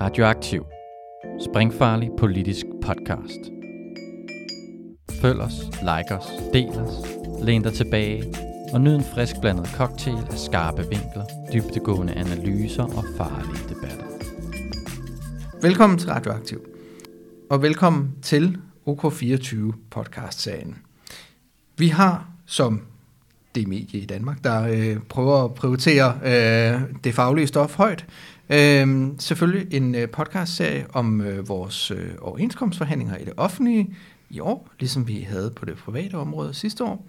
Radioaktiv. Springfarlig politisk podcast. Følg os, like os, del os, læn dig tilbage og nyd en frisk blandet cocktail af skarpe vinkler, dybtegående analyser og farlige debatter. Velkommen til Radioaktiv, og velkommen til OK24 podcast-serien. Vi har som det medie i Danmark, der øh, prøver at prioritere øh, det faglige stof højt, Øhm, selvfølgelig en øh, podcast-serie om øh, vores øh, overenskomstforhandlinger i det offentlige i år, ligesom vi havde på det private område sidste år.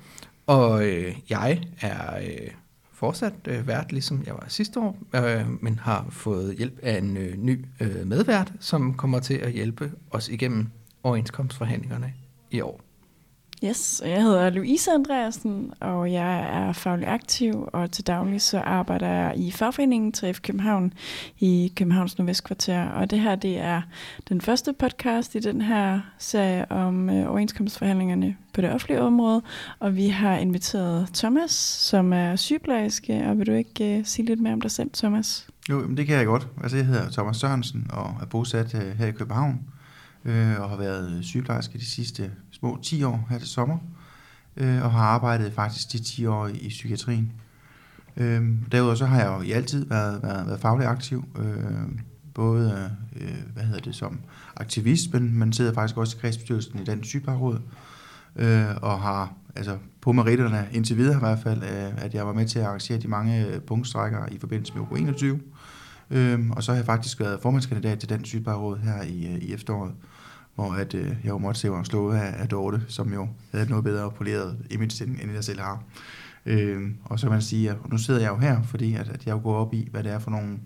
Og øh, jeg er øh, fortsat øh, vært, ligesom jeg var sidste år, øh, men har fået hjælp af en øh, ny øh, medvært, som kommer til at hjælpe os igennem overenskomstforhandlingerne i år. Yes, jeg hedder Louise Andreasen, og jeg er faglig aktiv, og til daglig så arbejder jeg i fagforeningen 3F København i Københavns Nordvestkvarter. Og det her, det er den første podcast i den her serie om øh, overenskomstforhandlingerne på det offentlige område, og vi har inviteret Thomas, som er sygeplejerske, og vil du ikke uh, sige lidt mere om dig selv, Thomas? Jo, det kan jeg godt. Altså, jeg hedder Thomas Sørensen og er bosat uh, her i København øh, og har været sygeplejerske de sidste små 10 år her til sommer, øh, og har arbejdet faktisk de 10 år i, i psykiatrien. Øh, derudover så har jeg jo i altid været, været, været faglig aktiv, øh, både øh, hvad hedder det, som aktivist, men man sidder faktisk også i kredsbestyrelsen i Dansk Sygeplejeråd, øh, og har altså på meritterne indtil videre i hvert fald, øh, at jeg var med til at arrangere de mange øh, punktstrækker i forbindelse med U21, Øhm, og så har jeg faktisk været formandskandidat til Dansk Sygeplejeråd her i, øh, i efteråret, hvor at, øh, jeg jo måtte se mig slået af, af Dorte, som jo havde noget bedre poleret image, end, jeg selv har. Øh, og så kan man sige, at nu sidder jeg jo her, fordi at, at jeg jo går op i, hvad det er for nogle,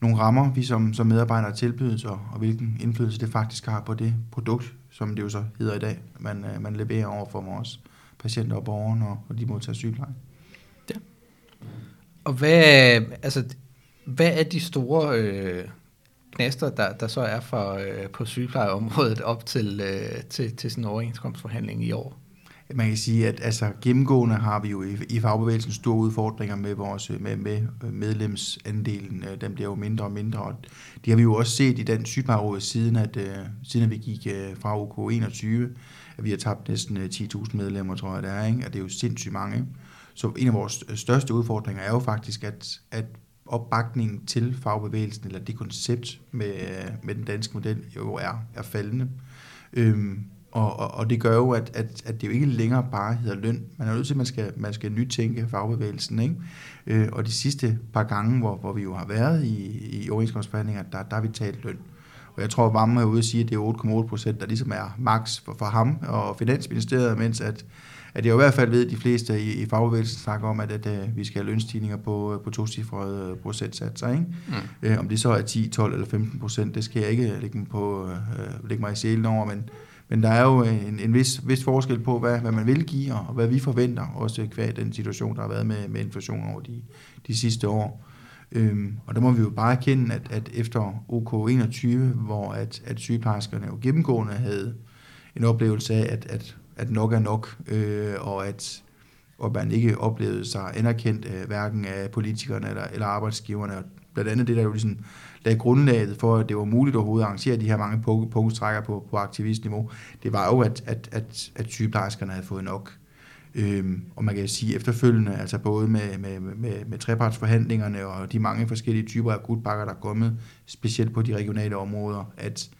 nogle rammer, vi som, som medarbejdere tilbydes, og, og hvilken indflydelse det faktisk har på det produkt, som det jo så hedder i dag, man, øh, man leverer over for vores patienter og borgere, og, og de modtager sygepleje. Ja. Og hvad, altså hvad er de store øh, knaster, der, der så er for, øh, på sygeplejeområdet op til, øh, til, til sådan en overenskomstforhandling i år? Man kan sige, at altså, gennemgående har vi jo i, i fagbevægelsen store udfordringer med vores øh, med, med øh, medlemsandelen. Øh, den bliver jo mindre og mindre. Og det har vi jo også set i den sygeplejeråd siden, at, øh, siden at vi gik øh, fra OK21, at vi har tabt næsten 10.000 medlemmer, tror jeg det er. Ikke? Og det er jo sindssygt mange. Så en af vores største udfordringer er jo faktisk, at, at opbakningen til fagbevægelsen, eller det koncept med, med den danske model, jo er, er faldende. Øhm, og, og, og det gør jo, at, at, at det jo ikke længere bare hedder løn. Man er nødt til, at man skal, man skal nytænke fagbevægelsen. Ikke? Øh, og de sidste par gange, hvor, hvor vi jo har været i, i overenskomstforhandlinger, der, der har vi talt løn. Og jeg tror, at Vamme er ude og sige, at det er 8,8 procent, der ligesom er max for, for ham og Finansministeriet, mens at, at jeg i hvert fald ved, at de fleste i, i fagbevægelsen snakker om, at, at, at øh, vi skal have lønstigninger på, på to cifrede øh, procentsatser. Ikke? Mm. Øh, om det så er 10, 12 eller 15 procent, det skal jeg ikke lægge, mig, på, øh, lægge mig i selen over, men, men der er jo en, en vis, vis forskel på, hvad, hvad man vil give, og hvad vi forventer, også kvad den situation, der har været med, med inflation over de, de sidste år. Øhm, og der må vi jo bare erkende, at, at efter OK21, hvor at, at sygeplejerskerne jo gennemgående havde en oplevelse af, at, at at nok er nok, øh, og at og man ikke oplevede sig anerkendt øh, hverken af politikerne eller, eller arbejdsgiverne. Og blandt andet det, der jo ligesom lagde grundlaget for, at det var muligt overhovedet at arrangere de her mange punktstrækker på, på aktivistniveau, det var jo, at, at, at, at sygeplejerskerne havde fået nok. Øhm, og man kan sige efterfølgende, altså både med, med, med, med trepartsforhandlingerne og de mange forskellige typer af akutpakker, der er kommet, specielt på de regionale områder, at,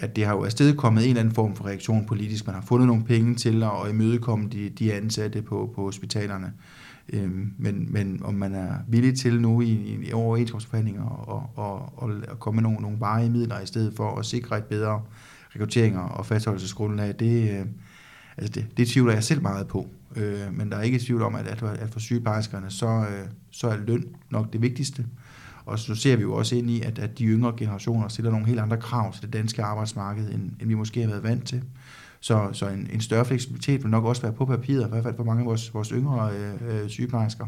at det har jo afsted kommet en eller anden form for reaktion politisk. Man har fundet nogle penge til at imødekomme de, de ansatte på, på hospitalerne. Øhm, men, men om man er villig til nu i, i overenskomstforhandlinger og, og, og, og komme med nogle, nogle varige midler i stedet for at sikre et bedre rekruttering og fastholdelsesgrundlag, det, øh, altså det, det tvivler jeg selv meget på. Øh, men der er ikke tvivl om, at, at, at for sygeplejerskerne, så, øh, så er løn nok det vigtigste. Og så ser vi jo også ind i, at, at de yngre generationer stiller nogle helt andre krav til det danske arbejdsmarked, end, end vi måske har været vant til. Så, så en, en større fleksibilitet vil nok også være på papiret, i hvert fald for mange af vores, vores yngre øh, øh sygeplejersker,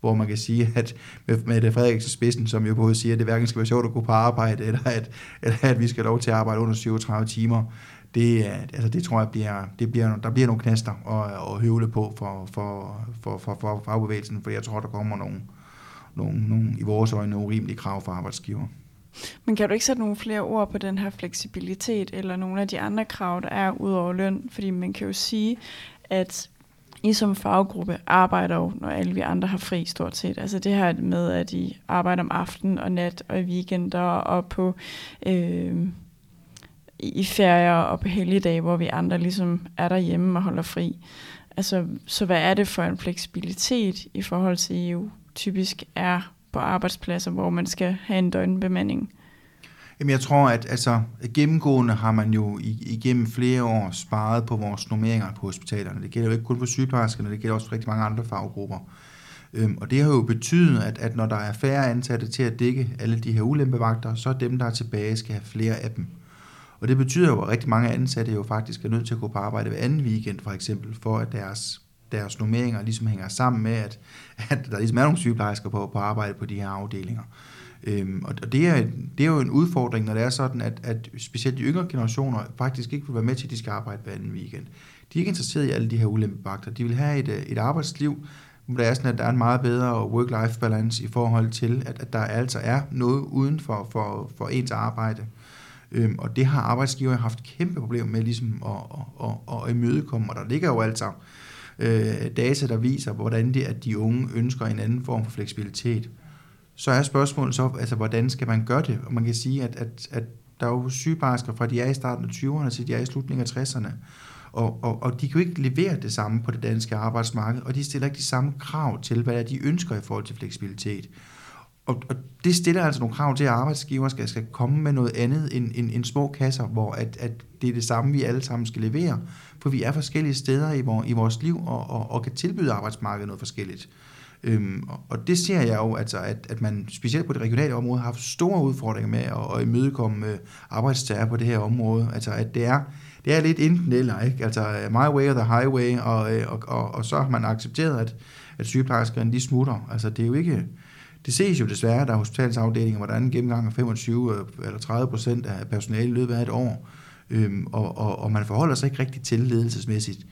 hvor man kan sige, at med, med det Frederiksen spidsen, som jo både siger, at det hverken skal være sjovt at gå på arbejde, eller at, eller at vi skal have lov til at arbejde under 37 timer, det, altså det tror jeg, bliver, det bliver, der bliver nogle knaster at, at høvle på for, for, for, for, for fagbevægelsen, for jeg tror, der kommer nogle, nogle, nogle i vores øjne urimelige krav for arbejdsgiver. Men kan du ikke sætte nogle flere ord på den her fleksibilitet, eller nogle af de andre krav, der er ud over løn? Fordi man kan jo sige, at I som faggruppe arbejder jo, når alle vi andre har fri stort set. Altså det her med, at I arbejder om aften og nat og i weekender og på øh, i ferier og på helligdage, hvor vi andre ligesom er derhjemme og holder fri. Altså, så hvad er det for en fleksibilitet i forhold til, EU? Typisk er på arbejdspladser, hvor man skal have en døgnbemanding? Jamen jeg tror, at altså, gennemgående har man jo igennem flere år sparet på vores normeringer på hospitalerne. Det gælder jo ikke kun for sygeplejerskerne, det gælder også for rigtig mange andre faggrupper. Øhm, og det har jo betydet, at, at når der er færre ansatte til at dække alle de her ulempevagter, så er dem, der er tilbage, skal have flere af dem. Og det betyder jo, at rigtig mange ansatte jo faktisk er nødt til at gå på arbejde hver anden weekend, for eksempel, for at deres, deres normeringer ligesom hænger sammen med, at, at der ligesom er nogle sygeplejersker på, på arbejde på de her afdelinger. Øhm, og det er, det er jo en udfordring, når det er sådan, at, at specielt de yngre generationer faktisk ikke vil være med til, at de skal arbejde hver anden weekend. De er ikke interesseret i alle de her ulempebagter. De vil have et, øh, et arbejdsliv, hvor der er, sådan, at der er en meget bedre work-life balance i forhold til, at, at der altså er noget uden for, for, for ens arbejde. Øhm, og det har arbejdsgiver haft kæmpe problemer med ligesom at, at, at, at imødekomme, og der ligger jo altså øh, data, der viser, hvordan det er, at de unge ønsker en anden form for fleksibilitet. Så er spørgsmålet så, altså, hvordan skal man gøre det? Og man kan sige, at, at, at der er jo sygeplejersker fra de er i starten af 20'erne til de er i slutningen af 60'erne. Og, og, og de kan jo ikke levere det samme på det danske arbejdsmarked, og de stiller ikke de samme krav til, hvad de ønsker i forhold til fleksibilitet. Og, og det stiller altså nogle krav til, at arbejdsgiver skal, skal komme med noget andet end, end, end små kasser, hvor at, at det er det samme, vi alle sammen skal levere. For vi er forskellige steder i, vor, i vores liv og, og, og kan tilbyde arbejdsmarkedet noget forskelligt. Øhm, og det ser jeg jo, altså, at, at man specielt på det regionale område har haft store udfordringer med at, at imødekomme øh, arbejdstager på det her område. Altså at det er, det er lidt enten eller, ikke? Altså øh, my way or the highway, og, øh, og, og, og så har man accepteret, at, at sygeplejerskerne de smutter. Altså det er jo ikke, det ses jo desværre, der er hospitalsafdelinger, hvor der er en gennemgang af 25 øh, eller 30 procent af personalet i løbet af et år, øhm, og, og, og man forholder sig ikke rigtig til ledelsesmæssigt.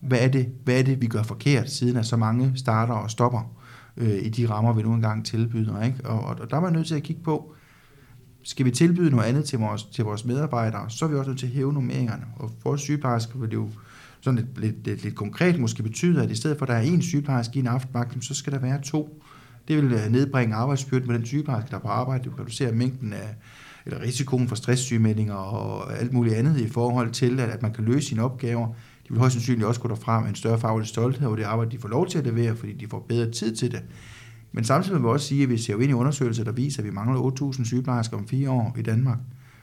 Hvad er, det, hvad er det, vi gør forkert, siden at så mange starter og stopper øh, i de rammer, vi nu engang tilbyder? Ikke? Og, og, og der er man nødt til at kigge på, skal vi tilbyde noget andet til vores, til vores medarbejdere, så er vi også nødt til at hæve nummeringerne. Og for sygeplejersker vil det jo sådan lidt, lidt, lidt, lidt konkret måske betyde, at i stedet for, at der er én sygeplejerske i en aftenvagt, så skal der være to. Det vil øh, nedbringe arbejdsbyrden med den sygeplejerske, der er på arbejde. Det vil reducere mængden af, eller risikoen for stresssygemeldinger og alt muligt andet i forhold til, at, at man kan løse sine opgaver. De vil højst sandsynligt også gå derfra med en større faglig stolthed over det arbejde, de får lov til at levere, fordi de får bedre tid til det. Men samtidig vil vi også sige, at vi ser jo ind i undersøgelser, der viser, at vi mangler 8.000 sygeplejersker om fire år i Danmark.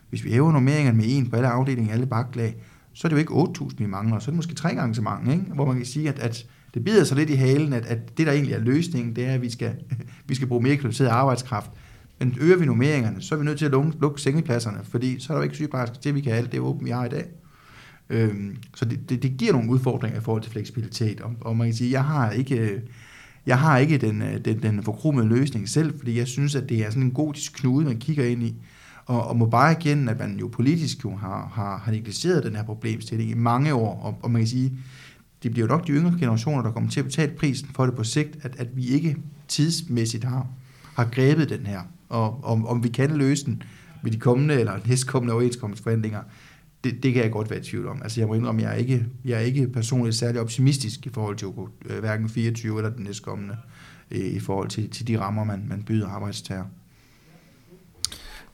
Hvis vi hæver normeringerne med en på alle afdelinger, alle baklag, så er det jo ikke 8.000, vi mangler, så er det måske tre gange så mange, ikke? hvor man kan sige, at, at det bider sig lidt i halen, at, at det, der egentlig er løsningen, det er, at vi skal, vi skal bruge mere kvalificeret arbejdskraft. Men øger vi nummeringerne, så er vi nødt til at lukke, lukke sengepladserne, fordi så er der jo ikke sygeplejersker til, at vi kan alt det åbent, vi har i dag. Øhm, så det, det, det giver nogle udfordringer i forhold til fleksibilitet, og, og man kan sige, jeg har ikke, jeg har ikke den, den, den forkromede løsning selv, fordi jeg synes, at det er sådan en gotisk knude, man kigger ind i, og, og må bare igen, at man jo politisk jo har, har, har negligeret den her problemstilling i mange år, og, og man kan sige, det bliver nok de yngre generationer, der kommer til at betale prisen for det på sigt, at, at vi ikke tidsmæssigt har, har grebet den her. Og om, om vi kan løse den med de kommende eller næstkommende overenskomstforhandlinger, det, det kan jeg godt være i tvivl om. Altså jeg må indrømme, jeg er ikke, jeg er ikke personligt særlig optimistisk i forhold til øh, hverken 24 eller den næstkommende, øh, i forhold til, til de rammer, man, man byder arbejdstager.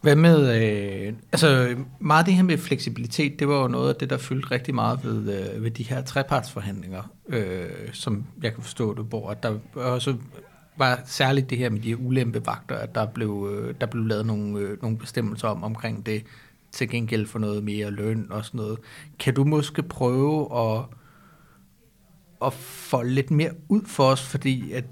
Hvad med, øh, altså meget det her med fleksibilitet, det var jo noget af det, der fyldte rigtig meget ved, øh, ved de her trepartsforhandlinger, øh, som jeg kan forstå det, hvor at der også var særligt det her med de ulempevagter, at der blev, øh, der blev lavet nogle, øh, nogle bestemmelser om omkring det, til gengæld for noget mere løn og sådan noget. Kan du måske prøve at, at få lidt mere ud for os, fordi at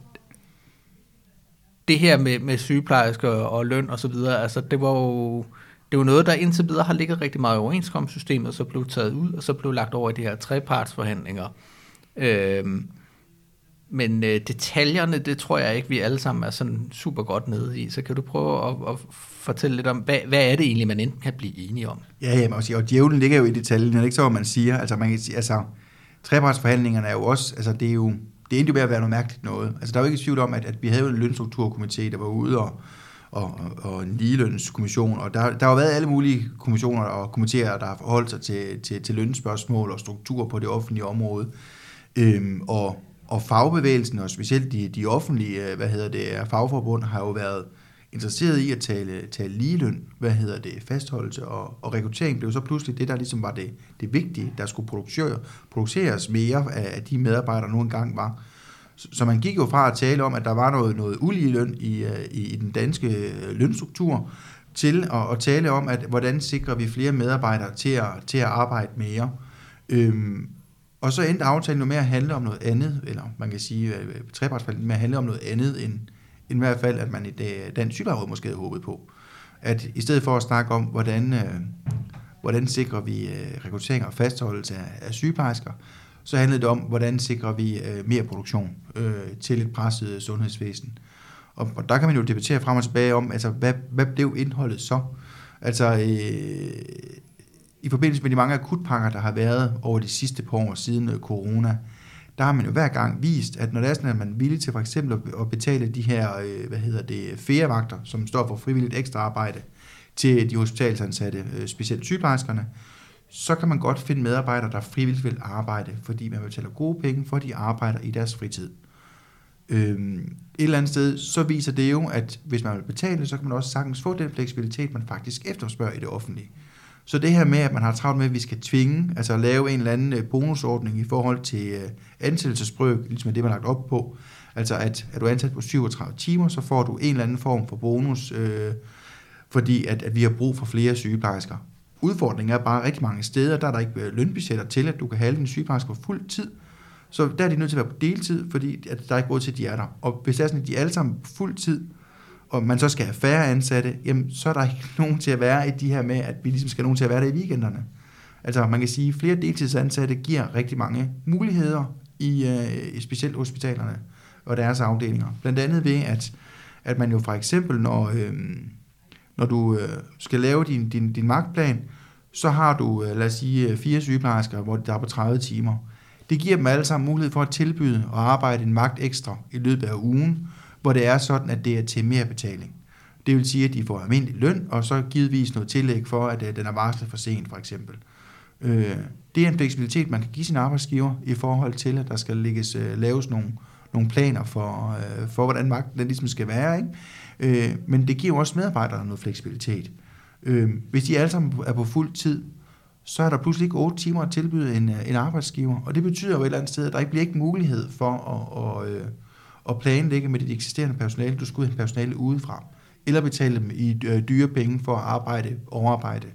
det her med, med sygeplejersker og løn og så videre, altså det var jo det var noget, der indtil videre har ligget rigtig meget i overenskomstsystemet, så blev taget ud, og så blev lagt over i de her trepartsforhandlinger. Øhm, men øh, detaljerne, det tror jeg ikke, vi alle sammen er sådan super godt nede i. Så kan du prøve at, at fortælle lidt om, hvad, hvad er det egentlig, man enten kan blive enige om? Ja, ja man sige, og djævlen ligger jo i detaljen, det er ikke så, man siger. Altså, man kan sige, altså, trepartsforhandlingerne er jo også, altså det er jo, det endte jo med at være noget mærkeligt noget. Altså, der er jo ikke tvivl om, at, at vi havde jo en lønstrukturkomité, der var ude og, og, og en ligelønskommission, og der, der har været alle mulige kommissioner og komitéer, der har forholdt sig til, til, til lønspørgsmål og struktur på det offentlige område. Øhm, og, og fagbevægelsen, og specielt de, de offentlige øh, hvad hedder det, fagforbund, har jo været interesseret i at tale, tale ligeløn, hvad hedder det, fastholdelse og, og rekruttering blev så pludselig det, der ligesom var det, det vigtige, der skulle producere, produceres mere af, af de medarbejdere, nu engang var. Så man gik jo fra at tale om, at der var noget, noget ulige løn i, øh, i, i den danske øh, lønstruktur, til at, at tale om, at hvordan sikrer vi flere medarbejdere til at, til at arbejde mere. Øhm, og så endte aftalen jo med at handle om noget andet, eller man kan sige, øh, trepartsforhandlingen med at handle om noget andet, end, end i hvert fald, at man i det, den sygeplejeråd måske havde håbet på. At i stedet for at snakke om, hvordan, øh, hvordan sikrer vi øh, rekruttering og fastholdelse af, af sygeplejersker, så handlede det om, hvordan sikrer vi øh, mere produktion øh, til et presset øh, sundhedsvæsen. Og, og der kan man jo debattere frem og tilbage om, altså hvad, hvad blev indholdet så? Altså øh, i forbindelse med de mange akutpakker, der har været over de sidste par år siden øh, corona, der har man jo hver gang vist, at når det er sådan, at man er villig til for eksempel at betale de her, øh, hvad hedder det, ferievagter, som står for frivilligt ekstra arbejde, til de hospitalsansatte, øh, specielt sygeplejerskerne, så kan man godt finde medarbejdere, der frivilligt vil arbejde, fordi man betaler gode penge, for de arbejder i deres fritid. Øhm, et eller andet sted, så viser det jo, at hvis man vil betale, så kan man også sagtens få den fleksibilitet, man faktisk efterspørger i det offentlige. Så det her med, at man har travlt med, at vi skal tvinge, altså at lave en eller anden øh, bonusordning i forhold til øh, ansættelsesprøv, ligesom det, man har lagt op på, altså at er du ansat på 37 timer, så får du en eller anden form for bonus, øh, fordi at, at vi har brug for flere sygeplejersker. Udfordringen er bare, at rigtig mange steder, der er der ikke øh, lønbudgetter til, at du kan have en sygeplejerske på fuld tid. Så der er de nødt til at være på deltid, fordi at der er ikke råd til, at de er der. Og hvis det er sådan, at de er alle sammen på fuld tid, og man så skal have færre ansatte, jamen så er der ikke nogen til at være i de her med, at vi ligesom skal have nogen til at være der i weekenderne. Altså man kan sige, at flere deltidsansatte giver rigtig mange muligheder i, øh, i specielt hospitalerne og deres afdelinger. Blandt andet ved, at, at man jo for eksempel, når, øh, når du øh, skal lave din, din, din magtplan, så har du, øh, lad os sige, øh, fire sygeplejersker, hvor der er på 30 timer. Det giver dem alle sammen mulighed for at tilbyde og arbejde en magt ekstra i løbet af ugen, hvor det er sådan, at det er til mere betaling. Det vil sige, at de får almindelig løn, og så givetvis noget tillæg for, at øh, den er varslet for sent, for eksempel. Øh, det er en fleksibilitet, man kan give sin arbejdsgiver i forhold til, at der skal lægges, øh, laves nogle, nogle planer for, for, hvordan magten den ligesom skal være. Ikke? Øh, men det giver også medarbejderne noget fleksibilitet. Øh, hvis de alle sammen er på fuld tid, så er der pludselig ikke 8 timer at tilbyde en, en arbejdsgiver. Og det betyder jo et eller andet sted, at der ikke bliver ikke mulighed for at, at, at planlægge med det eksisterende personale. Du skal ud have personale udefra. Eller betale dem i øh, dyre penge for at arbejde, overarbejde.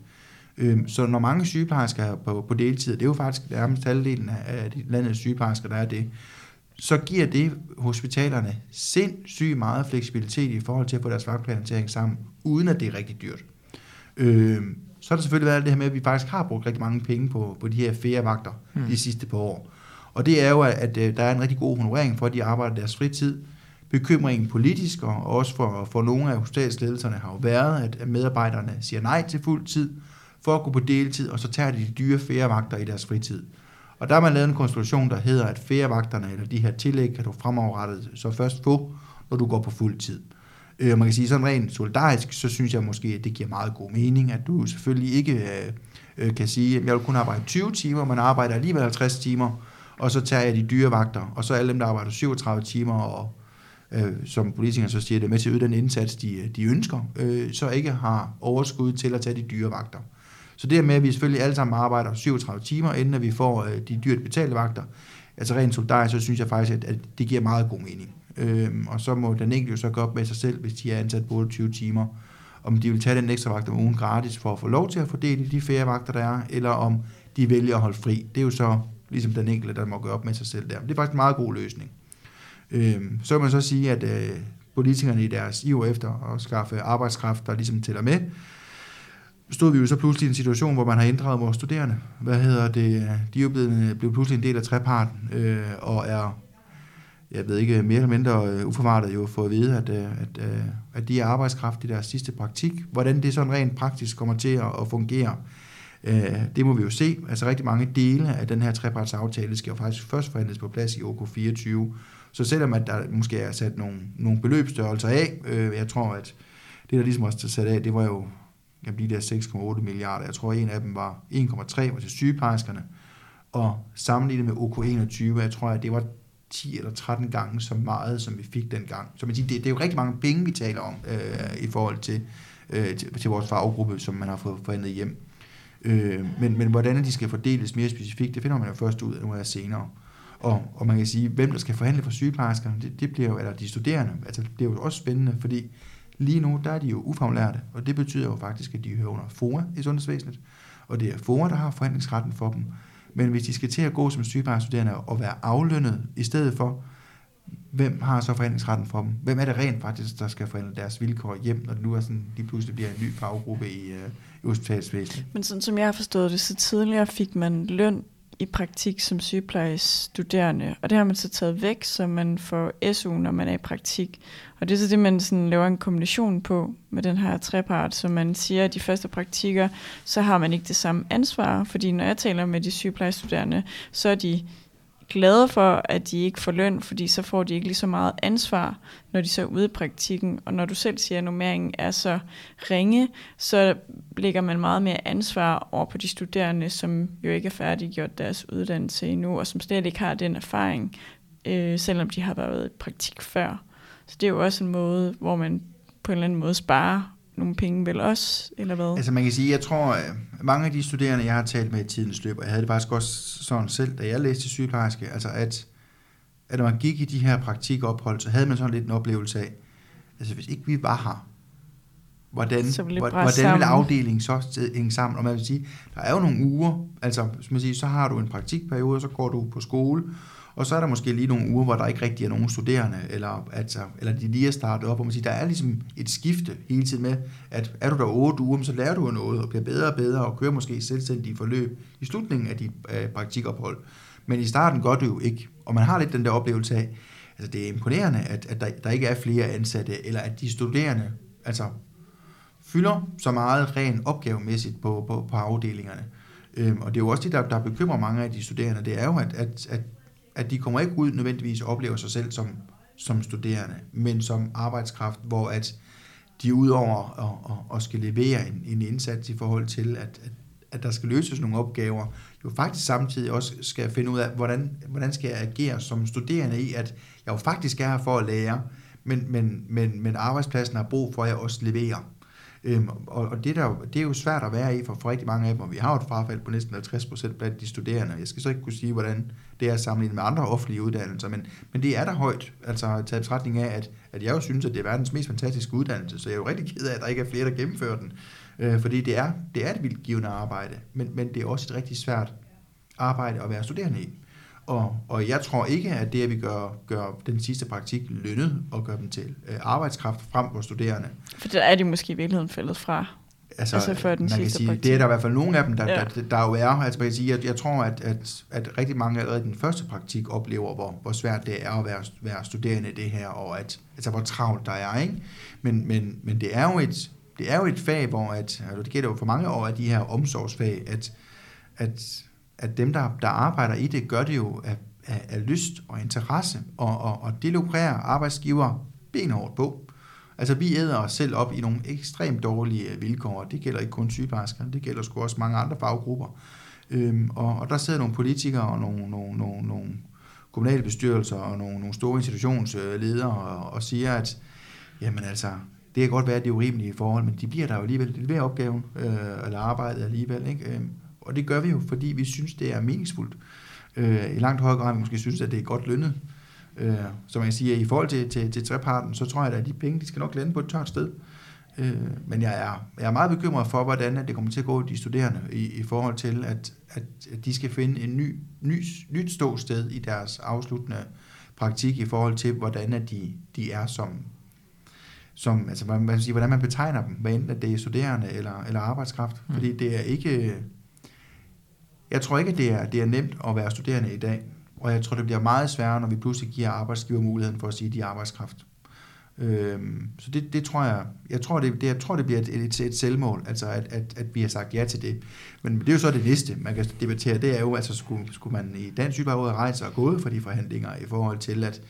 Øh, så når mange sygeplejersker er på, på deltid, det er jo faktisk nærmest halvdelen af de landets sygeplejersker, der er det, så giver det hospitalerne sindssygt meget fleksibilitet i forhold til at få deres vagtplaner til at hænge sammen, uden at det er rigtig dyrt. Øh, så har der selvfølgelig været det her med, at vi faktisk har brugt rigtig mange penge på, på de her ferievagter hmm. de sidste par år. Og det er jo, at, øh, der er en rigtig god honorering for, at de arbejder deres fritid. Bekymringen politisk, og også for, for nogle af hospitalsledelserne, har jo været, at medarbejderne siger nej til fuld tid, for at gå på deltid, og så tager de de dyre ferievagter i deres fritid. Og der har man lavet en konstruktion, der hedder, at ferievagterne, eller de her tillæg, kan du fremoverrettet så først få, når du går på fuld tid. Øh, man kan sige sådan rent solidarisk, så synes jeg måske, at det giver meget god mening, at du selvfølgelig ikke øh, øh kan sige, at jeg vil kun arbejde 20 timer, men arbejder alligevel 50 timer, og så tager jeg de dyre vagter, og så alle dem, der arbejder 37 timer, og øh, som politikerne så siger, det er med til at yde den indsats, de, øh, de ønsker, øh, så ikke har overskud til at tage de dyre vagter. Så det med, at vi selvfølgelig alle sammen arbejder 37 timer, inden at vi får øh, de dyrt betalte vagter, altså rent solidarisk, så synes jeg faktisk, at, at det giver meget god mening. Øh, og så må den enkelte jo så gå op med sig selv, hvis de er ansat på 28 timer, om de vil tage den ekstra vagt om ugen gratis for at få lov til at fordele de ferievagter, der er, eller om de vælger at holde fri. Det er jo så ligesom den enkelte, der må gøre op med sig selv der. Det er faktisk en meget god løsning. Øh, så kan man så sige, at øh, politikerne i deres iver efter at skaffe arbejdskraft, der ligesom tæller med, stod vi jo så pludselig i en situation, hvor man har inddraget vores studerende. Hvad hedder det? De er jo blevet, blevet pludselig en del af treparten, øh, og er, jeg ved ikke, mere eller mindre øh, uforvartet jo fået at vide, at, øh, at, øh, at de er arbejdskraft i deres sidste praktik. Hvordan det sådan rent praktisk kommer til at, at fungere, øh, Øh, det må vi jo se. Altså rigtig mange dele af den her trepartsaftale skal jo faktisk først forhandles på plads i OK24. Så selvom at der måske er sat nogle, nogle beløbsstørrelser af, øh, jeg tror, at det der ligesom også sat af, det var jo jamen, de der 6,8 milliarder. Jeg tror, en af dem var 1,3 var til sygeplejerskerne, og sammenlignet med OK21, jeg tror, at det var 10 eller 13 gange så meget, som vi fik dengang. Så man siger, det, det er jo rigtig mange penge, vi taler om øh, i forhold til, øh, til, til vores faggruppe, som man har fået forhandlet hjem. Øh, men, men hvordan de skal fordeles mere specifikt, det finder man jo først ud af nu her senere. Og, og man kan sige, hvem der skal forhandle for sygeplejerskerne, det, det bliver jo, eller de studerende, altså det bliver jo også spændende, fordi lige nu, der er de jo ufaglærte, og det betyder jo faktisk, at de hører under FOA i sundhedsvæsenet, og det er FOA, der har forhandlingsretten for dem. Men hvis de skal til at gå som sygeplejestuderende og være aflønnet i stedet for, hvem har så forhandlingsretten for dem? Hvem er det rent faktisk, der skal forhandle deres vilkår hjem, når det nu er sådan, de pludselig bliver en ny faggruppe i, øh, i hospitalsvæsenet? Men sådan som jeg har forstået det, så tidligere fik man løn i praktik som sygeplejestuderende, og det har man så taget væk, så man får SU, når man er i praktik. Og det er så det, man sådan laver en kombination på med den her trepart, så man siger, at de første praktikker, så har man ikke det samme ansvar, fordi når jeg taler med de sygeplejestuderende, så er de glade for, at de ikke får løn, fordi så får de ikke lige så meget ansvar, når de så er ude i praktikken. Og når du selv siger, at normeringen er så ringe, så lægger man meget mere ansvar over på de studerende, som jo ikke er færdiggjort deres uddannelse endnu, og som slet ikke har den erfaring, øh, selvom de har været i praktik før. Så det er jo også en måde, hvor man på en eller anden måde sparer nogle penge vel også, eller hvad? Altså man kan sige, jeg tror, at mange af de studerende, jeg har talt med i tidens løb, og jeg havde det faktisk også sådan selv, da jeg læste sygeplejerske, altså at, at når man gik i de her praktikophold, så havde man sådan lidt en oplevelse af, altså hvis ikke vi var her, hvordan, hvordan vil afdelingen så hænge sammen? Og man vil sige, der er jo nogle uger, altså som man siger, så har du en praktikperiode, så går du på skole, og så er der måske lige nogle uger, hvor der ikke rigtig er nogen studerende, eller, altså, eller de lige er startet op, og man siger, der er ligesom et skifte hele tiden med, at er du der otte uger, så lærer du noget, og bliver bedre og bedre, og kører måske selvstændige forløb i slutningen af dit øh, praktikophold. Men i starten gør du jo ikke, og man har lidt den der oplevelse af, altså det er imponerende, at, at der, der ikke er flere ansatte, eller at de studerende, altså fylder så meget ren opgavemæssigt på, på, på afdelingerne. Øhm, og det er jo også det, der, der bekymrer mange af de studerende, det er jo, at, at, at at de kommer ikke ud nødvendigvis og oplever sig selv som, som studerende, men som arbejdskraft, hvor at de udover at, at, at skal levere en, en indsats i forhold til, at, at, at der skal løses nogle opgaver, jo faktisk samtidig også skal finde ud af, hvordan, hvordan skal jeg agere som studerende i, at jeg jo faktisk er her for at lære, men, men, men, men arbejdspladsen har brug for, at jeg også leverer. Øhm, og og det, der, det er jo svært at være i for, for rigtig mange af dem, og vi har jo et frafald på næsten 50 procent blandt de studerende. Jeg skal så ikke kunne sige, hvordan det er sammenlignet med andre offentlige uddannelser, men, men det er der højt, altså taget betragtning af, at, at jeg jo synes, at det er verdens mest fantastiske uddannelse, så jeg er jo rigtig ked af, at der ikke er flere, der gennemfører den, øh, fordi det er, det er et vildt givende arbejde, men, men det er også et rigtig svært arbejde at være studerende i. Og, og jeg tror ikke, at det, at vi gør, gør den sidste praktik lønnet og gør dem til øh, arbejdskraft frem for studerende. For der er de måske i virkeligheden faldet fra. Altså, altså for den man sidste kan sige, praktik. Det er der i hvert fald nogle af dem, der, ja. der, der, der jo er. Altså man kan sige, jeg, jeg tror, at, at, at rigtig mange allerede i den første praktik oplever, hvor, hvor svært det er at være, være studerende i det her, og at, altså, hvor travlt der er. Ikke? Men, men, men det er jo et, det er jo et fag, hvor at, altså, det gælder jo for mange år af de her omsorgsfag, at, at at dem, der, der arbejder i det, gør det jo af, af, af lyst og interesse, og, og, og det lukrerer arbejdsgiver benhårdt på. Altså vi æder os selv op i nogle ekstremt dårlige øh, vilkår, og det gælder ikke kun sygeplejersker, det gælder sgu også mange andre faggrupper. Øhm, og, og der sidder nogle politikere og nogle, nogle, nogle, nogle kommunale bestyrelser og nogle, nogle store institutionsledere øh, og, og siger, at jamen altså, det kan godt være, at det er urimelige forhold, men de bliver der jo alligevel, de leverer opgaven, øh, eller arbejdet alligevel. Ikke? Øhm, og det gør vi jo, fordi vi synes, det er meningsfuldt. Øh, I langt højere grad, vi måske synes, at det er godt lønnet. Øh, så man kan sige, at i forhold til, til, til treparten, så tror jeg, at de penge, de skal nok lande på et tørt sted. Øh, men jeg er, jeg er meget bekymret for, hvordan det kommer til at gå de studerende i, i forhold til, at, at, at de skal finde en ny, ny, nyt ståsted i deres afsluttende praktik i forhold til, hvordan at de, de er som, som altså, man, man hvordan man betegner dem, hvad enten det er studerende eller, eller arbejdskraft. Mm. Fordi det er ikke jeg tror ikke, at det er, det er nemt at være studerende i dag, og jeg tror, det bliver meget sværere, når vi pludselig giver arbejdsgiver muligheden for at sige, at de er arbejdskraft. Øhm, så det, det tror jeg, jeg tror, det, det, jeg tror, det bliver et, et, et selvmål, altså at, at, at vi har sagt ja til det. Men det er jo så det næste, man kan debattere, det er jo, altså skulle, skulle man i dansk sygeplejeråd rejse og gået for de forhandlinger i forhold til at,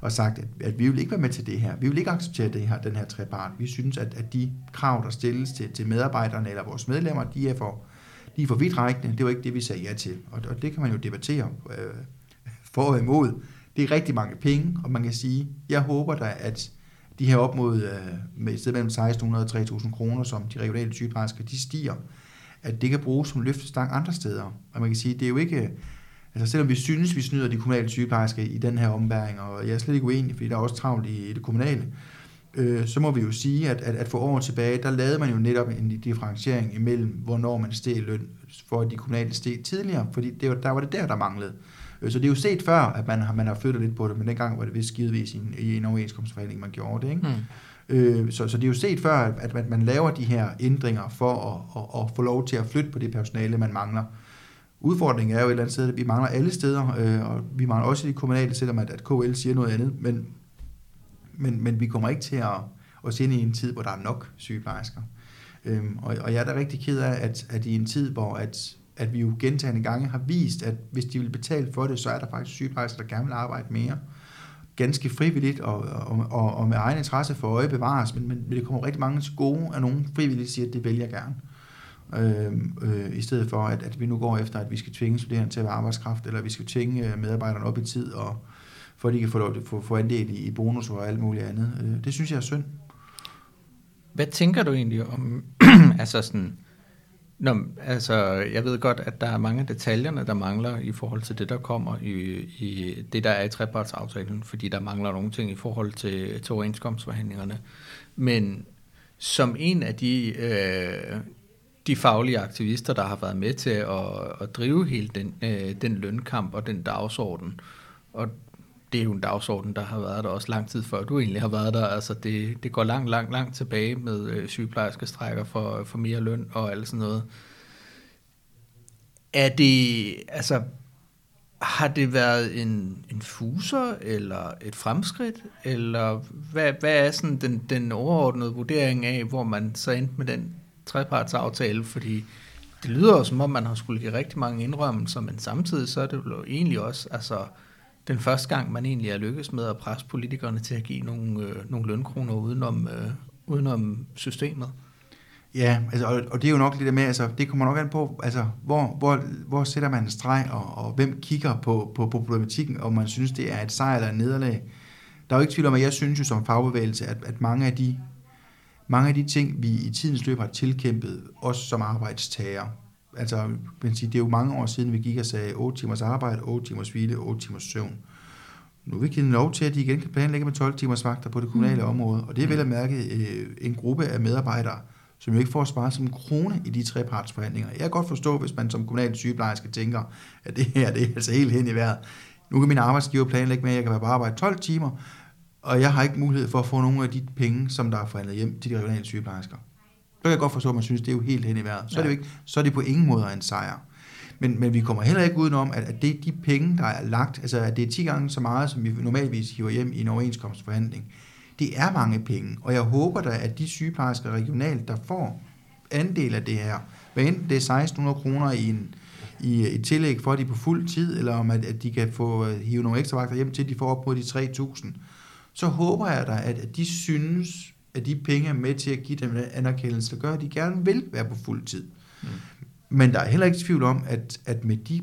og sagt, at, at vi vil ikke være med til det her. Vi vil ikke acceptere det her, den her trepart. Vi synes, at, at de krav, der stilles til, til medarbejderne eller vores medlemmer, de er for, lige for vidtrækkende. Det var ikke det, vi sagde ja til. Og, og det kan man jo debattere øh, for og imod. Det er rigtig mange penge, og man kan sige, jeg håber da, at de her op mod øh, med et sted mellem 1.600 og 3.000 kroner, som de regionale sygeplejersker, de stiger, at det kan bruges som løftestang andre steder. Og man kan sige, det er jo ikke, altså selvom vi synes, vi snyder de kommunale sygeplejersker i den her ombæring, og jeg er slet ikke uenig, fordi der er også travlt i, i det kommunale, øh, så må vi jo sige, at, at, at for år tilbage, der lavede man jo netop en differentiering imellem, hvornår man steg løn, for at de kommunale steg tidligere, fordi det var, der var det der, der manglede. Øh, så det er jo set før, at man har, man har flyttet lidt på det, men dengang var det vist skidevis i en, i en overenskomstforhandling, man gjorde det. Ikke? Mm. Øh, så, så det er jo set før, at man, man laver de her ændringer for at, at, at få lov til at flytte på det personale, man mangler. Udfordringen er jo et eller andet sted, at vi mangler alle steder, øh, og vi mangler også i de kommunale, selvom at, at KL siger noget andet, men, men, men vi kommer ikke til at, at se ind i en tid, hvor der er nok sygeplejersker. Øhm, og, og jeg er da rigtig ked af, at, at i en tid, hvor at, at vi jo gentagende gange har vist, at hvis de vil betale for det, så er der faktisk sygeplejersker, der gerne vil arbejde mere. Ganske frivilligt og, og, og, og med egen interesse for øje bevares, men, men det kommer rigtig mange til gode, at nogen frivilligt siger, at det vælger jeg gerne. Øh, øh, I stedet for, at, at vi nu går efter, at vi skal tvinge studerende til at være arbejdskraft, eller vi skal tvinge øh, medarbejderne op i tid, og for at de kan få, lov få, få andel i, i bonus og alt muligt andet. Øh, det synes jeg er synd. Hvad tænker du egentlig om, altså sådan, Nå, altså, jeg ved godt, at der er mange af detaljerne, der mangler i forhold til det, der kommer i, i det, der er i trepartsaftalen, fordi der mangler nogle ting i forhold til, til overenskomstforhandlingerne. Men som en af de, øh, de faglige aktivister, der har været med til at, at drive hele den, øh, den lønkamp og den dagsorden, og det er jo en dagsorden, der har været der også lang tid før du egentlig har været der. Altså det, det går langt, langt, langt tilbage med øh, sygeplejerske strækker for, for mere løn og alt sådan noget. Er det, altså, har det været en, en fuser eller et fremskridt? Eller hvad, hvad er sådan den, den overordnede vurdering af, hvor man så endte med den trepartsaftale? Fordi det lyder jo som om, man har skulle give rigtig mange indrømmelser, men samtidig så er det jo egentlig også, altså, den første gang, man egentlig er lykkes med at presse politikerne til at give nogle, øh, nogle lønkroner udenom, øh, udenom systemet. Ja, altså, og, og det er jo nok lidt det med, altså, det kommer nok an på, altså, hvor, hvor, hvor sætter man en streg, og, og hvem kigger på, på, på problematikken, om man synes, det er et sejr eller et nederlag. Der er jo ikke tvivl om, at jeg synes jo som fagbevægelse, at, at mange, af de, mange af de ting, vi i tidens løb har tilkæmpet, os som arbejdstager, altså, man siger, det er jo mange år siden, vi gik og sagde 8 timers arbejde, 8 timers hvile, 8 timers søvn. Nu er vi givet lov til, at de igen kan planlægge med 12 timers vagter på det kommunale mm. område, og det er vel at mærke øh, en gruppe af medarbejdere, som jo ikke får sparet som krone i de trepartsforhandlinger. Jeg kan godt forstå, hvis man som kommunal sygeplejerske tænker, at det her det er altså helt hen i vejret. Nu kan min arbejdsgiver planlægge med, at jeg kan være på arbejde 12 timer, og jeg har ikke mulighed for at få nogle af de penge, som der er forhandlet hjem til de regionale sygeplejersker. Kan jeg godt forstå, at man synes, det er jo helt hen i vejret. Så, ja. er, det jo ikke, så er det på ingen måde en sejr. Men, men vi kommer heller ikke udenom, at, at det de penge, der er lagt, altså at det er 10 gange så meget, som vi normalvis hiver hjem i en overenskomstforhandling, det er mange penge. Og jeg håber da, at de sygeplejersker regionalt, der får andel af det her, hvad enten det er 1600 kroner i en, i et tillæg for, at de er på fuld tid, eller om at, at de kan få uh, hive nogle ekstra vagter hjem til, at de får op på de 3.000, så håber jeg da, at, at de synes, at de penge er med til at give dem en anerkendelse, der gør, at de gerne vil være på fuld tid. Mm. Men der er heller ikke tvivl om, at, at med de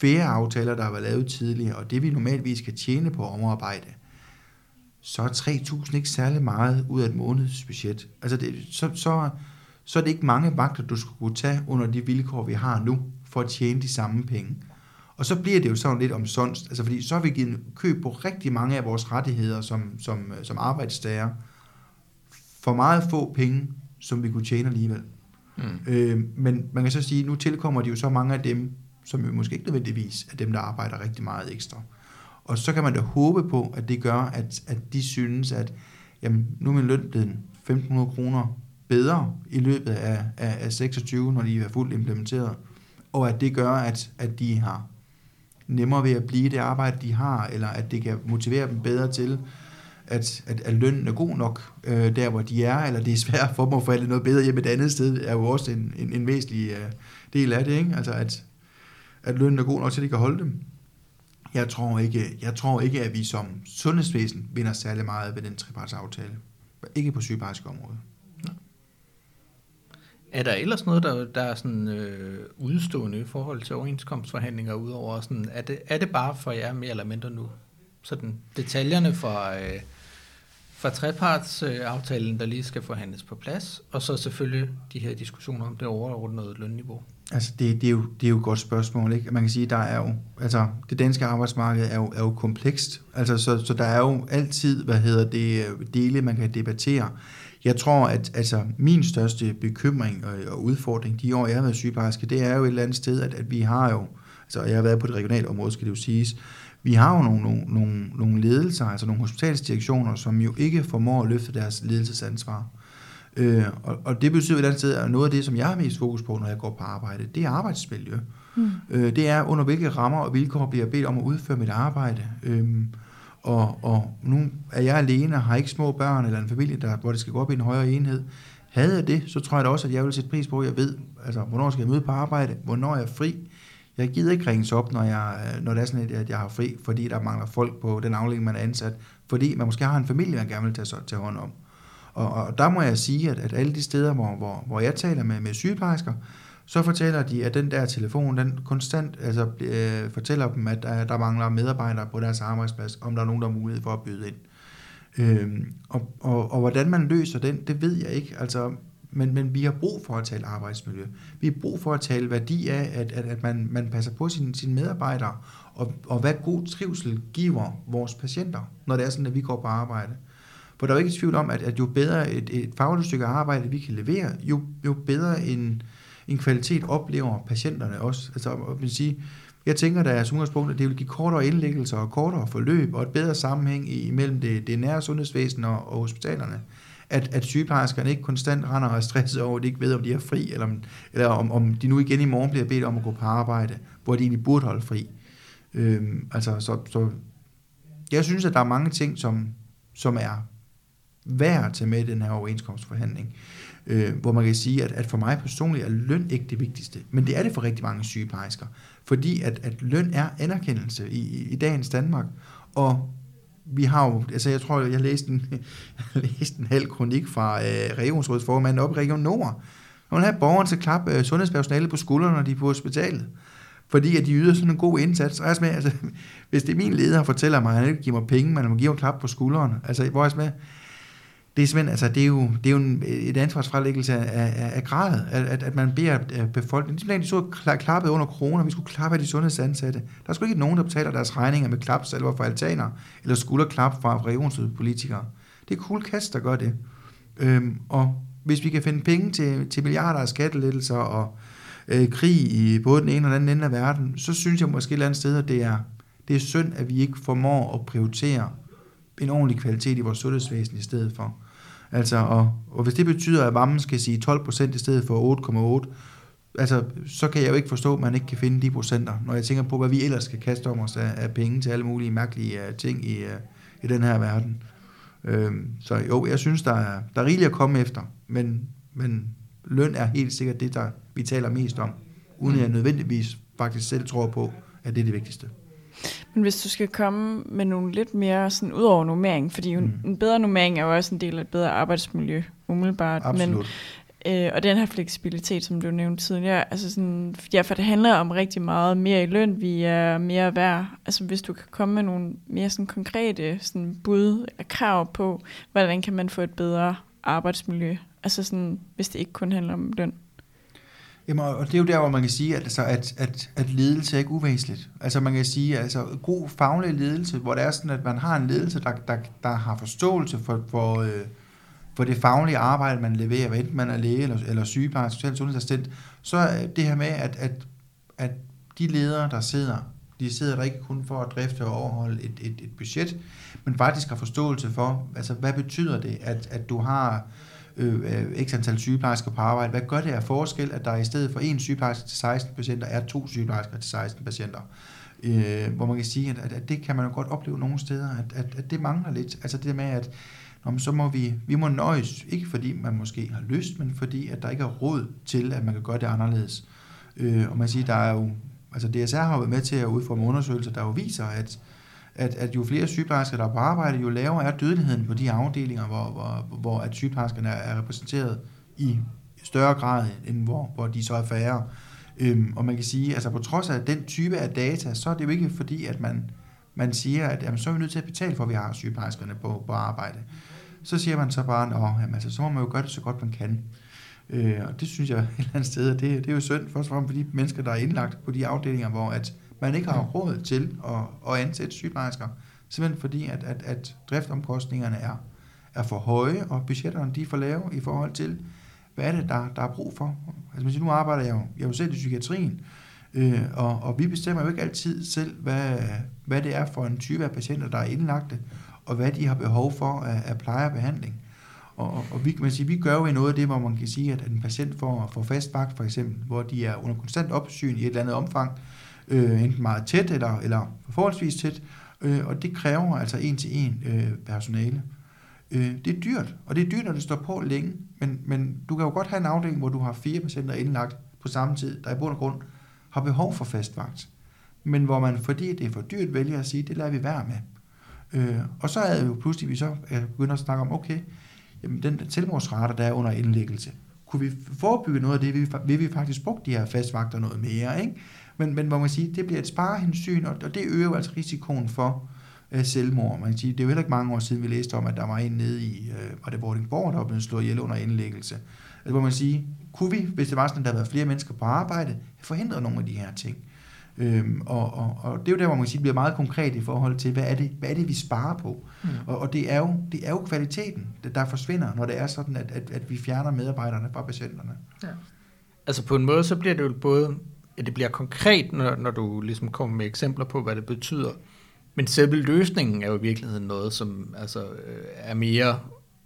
færre aftaler, der har været lavet tidligere, og det vi normalvis skal tjene på omarbejde, så er 3.000 ikke særlig meget ud af et månedsbudget. Altså det, så, så, så er det ikke mange vagter, du skulle kunne tage under de vilkår, vi har nu, for at tjene de samme penge. Og så bliver det jo sådan lidt omsonst, altså fordi så har vi givet køb på rigtig mange af vores rettigheder som, som, som arbejdstager, for meget få penge, som vi kunne tjene alligevel. Mm. Øh, men man kan så sige, nu tilkommer de jo så mange af dem, som jo måske ikke nødvendigvis er dem, der arbejder rigtig meget ekstra. Og så kan man da håbe på, at det gør, at, at de synes, at jamen, nu er min løn blevet 1.500 kroner bedre i løbet af, af, af 26, når de er fuldt implementeret. Og at det gør, at, at de har nemmere ved at blive det arbejde, de har, eller at det kan motivere dem bedre til at, at, at lønnen er god nok øh, der, hvor de er, eller det er svært for dem at få noget bedre hjem et andet sted, er jo også en, en, en væsentlig øh, del af det, ikke? Altså at, at lønnen er god nok til, at de kan holde dem. Jeg tror ikke, jeg tror ikke at vi som sundhedsvæsen vinder særlig meget ved den trepartsaftale. Ikke på sygeplejerskeområdet. Er der ellers noget, der, der er sådan øh, udstående i forhold til overenskomstforhandlinger, udover sådan, er det, er det bare for jer mere eller mindre nu? Sådan detaljerne for, øh, fra trepartsaftalen, der lige skal forhandles på plads, og så selvfølgelig de her diskussioner om det overordnede lønniveau. Altså, det, det, er jo, det er jo et godt spørgsmål, ikke? Man kan sige, der er jo, altså, det danske arbejdsmarked er jo, er jo komplekst, altså, så, så der er jo altid, hvad hedder det, dele, man kan debattere. Jeg tror, at altså, min største bekymring og, og udfordring de år, jeg har været sygeplejerske, det er jo et eller andet sted, at, at vi har jo, altså jeg har været på det regionale område, skal det jo siges, vi har jo nogle, nogle, nogle, nogle ledelser, altså nogle hospitalsdirektioner, som jo ikke formår at løfte deres ledelsesansvar. Øh, og, og det betyder et eller andet sted, at noget af det, som jeg har mest fokus på, når jeg går på arbejde, det er arbejdsmiljø. Mm. Øh, det er under hvilke rammer og vilkår bliver jeg bedt om at udføre mit arbejde. Øh, og, og nu er jeg alene og har ikke små børn eller en familie, der, hvor det skal gå op i en højere enhed. Havde jeg det, så tror jeg da også, at jeg vil sætte pris på, at jeg ved, altså, hvornår skal jeg møde på arbejde, hvornår jeg er fri. Jeg gider ikke ringes op, når, jeg, når det er sådan, at jeg har fri, fordi der mangler folk på den afdeling, man er ansat. Fordi man måske har en familie, man gerne vil tage, tage hånd om. Og, og der må jeg sige, at, at alle de steder, hvor, hvor, hvor jeg taler med, med sygeplejersker, så fortæller de, at den der telefon, den konstant altså, øh, fortæller dem, at der, der mangler medarbejdere på deres arbejdsplads, om der er nogen, der har mulighed for at byde ind. Øh, og, og, og hvordan man løser den, det ved jeg ikke. Altså, men, men vi har brug for at tale arbejdsmiljø. Vi har brug for at tale værdi af, at, at, at man, man passer på sine, sine medarbejdere, og, og hvad god trivsel giver vores patienter, når det er sådan, at vi går på arbejde. For der er jo ikke tvivl om, at, at jo bedre et, et fagligt stykke arbejde vi kan levere, jo, jo bedre en, en kvalitet oplever patienterne også. Altså, jeg, vil sige, jeg tænker, der er udgangspunkt, at det vil give kortere indlæggelser og kortere forløb og et bedre sammenhæng imellem det, det nære sundhedsvæsen og, og hospitalerne. At, at sygeplejerskerne ikke konstant render og er stresset over, at de ikke ved, om de er fri, eller, om, eller om, om de nu igen i morgen bliver bedt om at gå på arbejde, hvor de egentlig burde holde fri. Øhm, altså, så, så jeg synes, at der er mange ting, som, som er værd at tage med i den her overenskomstforhandling. Øh, hvor man kan sige, at, at for mig personligt er løn ikke det vigtigste. Men det er det for rigtig mange sygeplejersker. Fordi at, at løn er anerkendelse i, i dagens Danmark. Og vi har jo, altså jeg tror, jeg læste en, jeg læste en halv kronik fra øh, regionsrådsformanden op i Region Nord. Hun vil have borgeren til at klappe øh, sundhedspersonale på skuldrene, når de er på hospitalet. Fordi at de yder sådan en god indsats. Og jeg med, altså, hvis det er min leder, der fortæller mig, at han ikke giver mig penge, men han må give mig en klap på skuldrene. Altså, hvor jeg med, det er simpelthen, altså det er jo, det er jo en, et ansvarsfralæggelse af, af, af grad, at, at man beder øh, befolkningen, simpelthen de så klappede under corona, vi skulle klappe af de sundhedsansatte. Der er sgu ikke nogen, der betaler deres regninger med klapsalver fra altaner, eller skulderklap fra regionspolitikere. Det er cool kast, der gør det. Øhm, og hvis vi kan finde penge til, til milliarder af skattelettelser og øh, krig i både den ene og den anden ende af verden, så synes jeg måske et eller andet sted, at det er, det er synd, at vi ikke formår at prioritere en ordentlig kvalitet i vores sundhedsvæsen i stedet for. Altså, og, og hvis det betyder, at varmen skal sige 12% i stedet for 8,8, altså, så kan jeg jo ikke forstå, at man ikke kan finde de procenter, når jeg tænker på, hvad vi ellers skal kaste om os af, af penge til alle mulige mærkelige uh, ting i, uh, i den her verden. Uh, så jo, jeg synes, der er, der er rigeligt at komme efter, men, men løn er helt sikkert det, der vi taler mest om, uden at jeg nødvendigvis faktisk selv tror på, at det er det vigtigste. Men hvis du skal komme med nogle lidt mere sådan ud over nummering, fordi mm. en bedre nummering er jo også en del af et bedre arbejdsmiljø, umiddelbart. Absolut. Men, øh, og den her fleksibilitet, som du nævnte tidligere, altså sådan, ja, for det handler om rigtig meget mere i løn, vi er mere værd. Altså hvis du kan komme med nogle mere sådan konkrete sådan bud og krav på, hvordan kan man få et bedre arbejdsmiljø, altså sådan, hvis det ikke kun handler om løn. Jamen, og det er jo der, hvor man kan sige, at, altså, at, at, at ledelse er ikke uvæsentligt. Altså man kan sige, altså god faglig ledelse, hvor det er sådan, at man har en ledelse, der, der, der har forståelse for, for, øh, for det faglige arbejde, man leverer, hvad enten man er læge eller, eller sygeplejerske, social sundhedsassistent, så er det her med, at, at, at de ledere, der sidder, de sidder der ikke kun for at drifte og overholde et, et, et budget, men faktisk har forståelse for, altså hvad betyder det, at, at du har øh, x antal sygeplejersker på arbejde. Hvad gør det af forskel, at der i stedet for en sygeplejerske til 16 patienter, er to sygeplejersker til 16 patienter? Øh, hvor man kan sige, at, at, det kan man jo godt opleve nogle steder, at, at, at det mangler lidt. Altså det med, at Nå, så må vi, vi må nøjes, ikke fordi man måske har lyst, men fordi at der ikke er råd til, at man kan gøre det anderledes. Øh, og man siger, der er jo Altså DSR har været med til at udforme undersøgelser, der jo viser, at, at, at jo flere sygeplejersker, der er på arbejde, jo lavere er dødeligheden på de afdelinger, hvor, hvor, hvor at sygeplejerskerne er repræsenteret i større grad, end hvor, hvor de så er færre. Øhm, og man kan sige, altså på trods af den type af data, så er det jo ikke fordi, at man, man siger, at jamen, så er vi nødt til at betale for, at vi har sygeplejerskerne på, på arbejde. Så siger man så bare, at altså, så må man jo gøre det så godt, man kan. Øh, og det synes jeg et eller andet sted, at det, det er jo synd, først og fremmest for de mennesker, der er indlagt på de afdelinger, hvor at man ikke har råd til at, at ansætte sygeplejersker, simpelthen fordi, at, at, at driftomkostningerne er, er for høje, og budgetterne de er for lave i forhold til, hvad er det, der, der er brug for. Altså, hvis nu arbejder jeg jo, jeg jo selv i psykiatrien, øh, og, og vi bestemmer jo ikke altid selv, hvad, hvad det er for en type af patienter, der er indlagte, og hvad de har behov for af, af pleje og behandling. Og, og vi, kan man sige, vi gør jo noget af det, hvor man kan sige, at en patient får, får fast vagt, for eksempel, hvor de er under konstant opsyn i et eller andet omfang, øh, øh, enten meget tæt eller, eller forholdsvis tæt, øh, og det kræver altså en til en øh, personale. Øh, det er dyrt, og det er dyrt, når det står på længe, men, men du kan jo godt have en afdeling, hvor du har fire patienter indlagt på samme tid, der i bund og grund har behov for fast vagt. Men hvor man, fordi det er for dyrt, vælger at sige, det lader vi være med. Øh, og så er det jo pludselig, vi så øh, begynder at snakke om, okay, jamen den selvmordsrate, der er under indlæggelse, kunne vi forebygge noget af det, vil vi, vil vi faktisk bruge de her fastvagter noget mere, ikke? Men, men hvor man siger, det bliver et sparehensyn, og, og det øger jo altså risikoen for øh, selvmord. Man kan sige, det er jo heller ikke mange år siden, vi læste om, at der var en nede i, øh, var det Vordingborg, der var blevet slået ihjel under indlæggelse. Altså hvor man siger, kunne vi, hvis det var sådan, at der havde været flere mennesker på arbejde, forhindre nogle af de her ting? Øhm, og, og, og det er jo der, hvor man siger, det bliver meget konkret i forhold til, hvad er det, hvad er det vi sparer på? Mm. Og, og det, er jo, det er jo kvaliteten, der forsvinder, når det er sådan, at, at, at vi fjerner medarbejderne fra patienterne. Ja. Altså på en måde, så bliver det jo både, at det bliver konkret, når, når du ligesom kommer med eksempler på, hvad det betyder, men selve løsningen er jo i virkeligheden noget, som altså, øh, er mere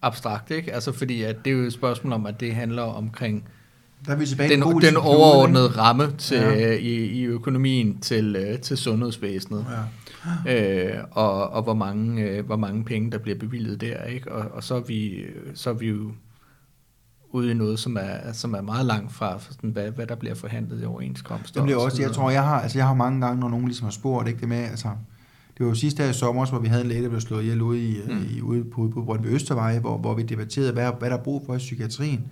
abstrakt, ikke? Altså fordi at det er jo et spørgsmål om, at det handler omkring der er vi tilbage den, den overordnede ramme til, ja. i, i økonomien til, øh, til sundhedsvæsenet. Ja. Øh, og, og hvor mange øh, hvor mange penge der bliver bevilget der, ikke? Og, og så er vi så er vi jo ude i noget, som er, som er meget langt fra sådan, hvad, hvad der bliver forhandlet i overenskomster. Det er også, jeg tror, jeg har, altså, jeg har mange gange, når nogen ligesom har spurgt, ikke det med, altså, det var jo sidste dag i sommer, hvor vi havde en læge, der blev slået ihjel ude, i, mm. i, ude på, på Brøndby Østervej, hvor, hvor vi debatterede, hvad, hvad der er brug for i psykiatrien.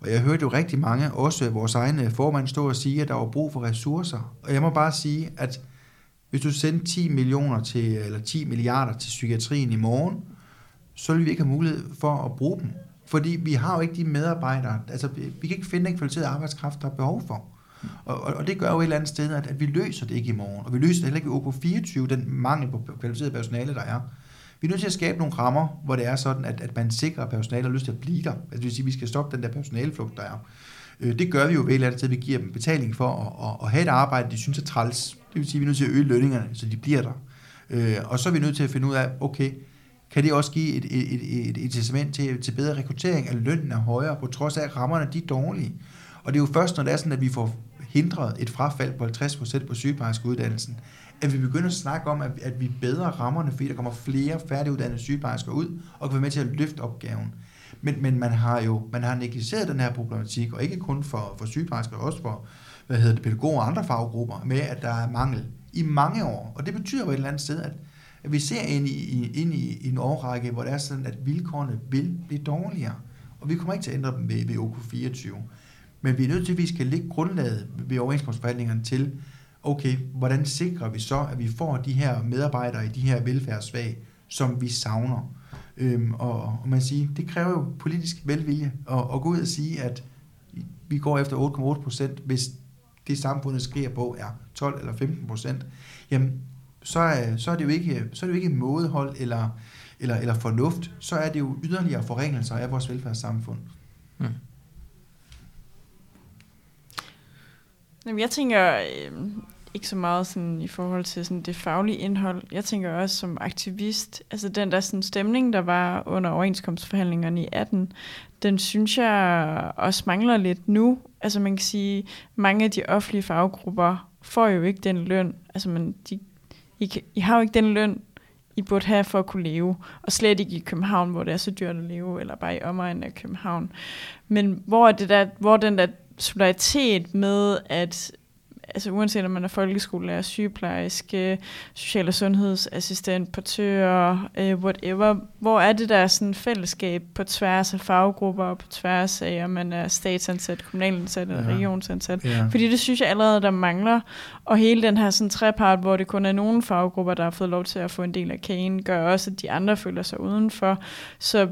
Og jeg hørte jo rigtig mange, også vores egne formand, stå og sige, at der var brug for ressourcer. Og jeg må bare sige, at hvis du sender 10 millioner til, eller 10 milliarder til psykiatrien i morgen, så vil vi ikke have mulighed for at bruge dem. Fordi vi har jo ikke de medarbejdere, altså vi kan ikke finde den kvalificerede arbejdskraft, der er behov for. Og, og, og det gør jo et eller andet sted, at, at vi løser det ikke i morgen. Og vi løser det heller ikke ved OK24, den mangel på kvalificeret personale, der er. Vi er nødt til at skabe nogle rammer, hvor det er sådan, at, at man sikrer, at personalet har lyst til at blive der. Altså, det vil sige, at vi skal stoppe den der personaleflugt, der er. Øh, det gør vi jo ved et eller andet sted, at vi giver dem betaling for at, at, at have et arbejde, de synes er træls. Det vil sige, at vi er nødt til at øge lønningerne, så de bliver der. Øh, og så er vi nødt til at finde ud af, okay, kan det også give et, et, et, et incitament til, til bedre rekruttering, at lønnen er højere, på trods af, at rammerne de er dårlige. Og det er jo først, når det er sådan, at vi får hindret et frafald på 50% på sygeplejerskeuddannelsen, at vi begynder at snakke om, at, at vi bedre rammerne, fordi der kommer flere færdiguddannede sygeplejersker ud, og kan være med til at løfte opgaven. Men, men man har jo man har negligeret den her problematik, og ikke kun for, for sygeplejersker, også for hvad hedder det, pædagoger og andre faggrupper, med at der er mangel i mange år. Og det betyder jo et eller andet sted, at, at vi ser ind i, ind i, en årrække, hvor det er sådan, at vilkårene vil blive dårligere. Og vi kommer ikke til at ændre dem ved, ved OK24. Men vi er nødt til, at vi skal lægge grundlaget ved overenskomstforhandlingerne til, okay, hvordan sikrer vi så, at vi får de her medarbejdere i de her velfærdsfag, som vi savner? Øhm, og, og man siger, det kræver jo politisk velvilje at, at gå ud og sige, at vi går efter 8,8 procent, hvis det samfundet sker på er 12 eller 15 procent, jamen så er, så er det jo ikke, så er det jo ikke mådehold eller, eller, eller fornuft, så er det jo yderligere forringelser af vores velfærdssamfund. Mm. Jamen, jeg tænker øh, ikke så meget sådan, i forhold til sådan, det faglige indhold. Jeg tænker også som aktivist, altså den der sådan, stemning, der var under overenskomstforhandlingerne i 18, den synes jeg også mangler lidt nu. Altså man kan sige, mange af de offentlige faggrupper får jo ikke den løn. Altså man, de, i, kan, I har jo ikke den løn, I burde have for at kunne leve. Og slet ikke i København, hvor det er så dyrt at leve, eller bare i omegnen af København. Men hvor, er det der, hvor den der solidaritet med, at altså uanset om man er folkeskolelærer, sygeplejerske, social- og sundhedsassistent, portør, øh, whatever, hvor er det der sådan fællesskab på tværs af faggrupper, og på tværs af, om man er statsansat, kommunalansat eller Ja. regionsansat. Ja. Fordi det synes jeg allerede, der mangler. Og hele den her sådan trepart, hvor det kun er nogle faggrupper, der har fået lov til at få en del af kagen, gør også, at de andre føler sig udenfor. Så,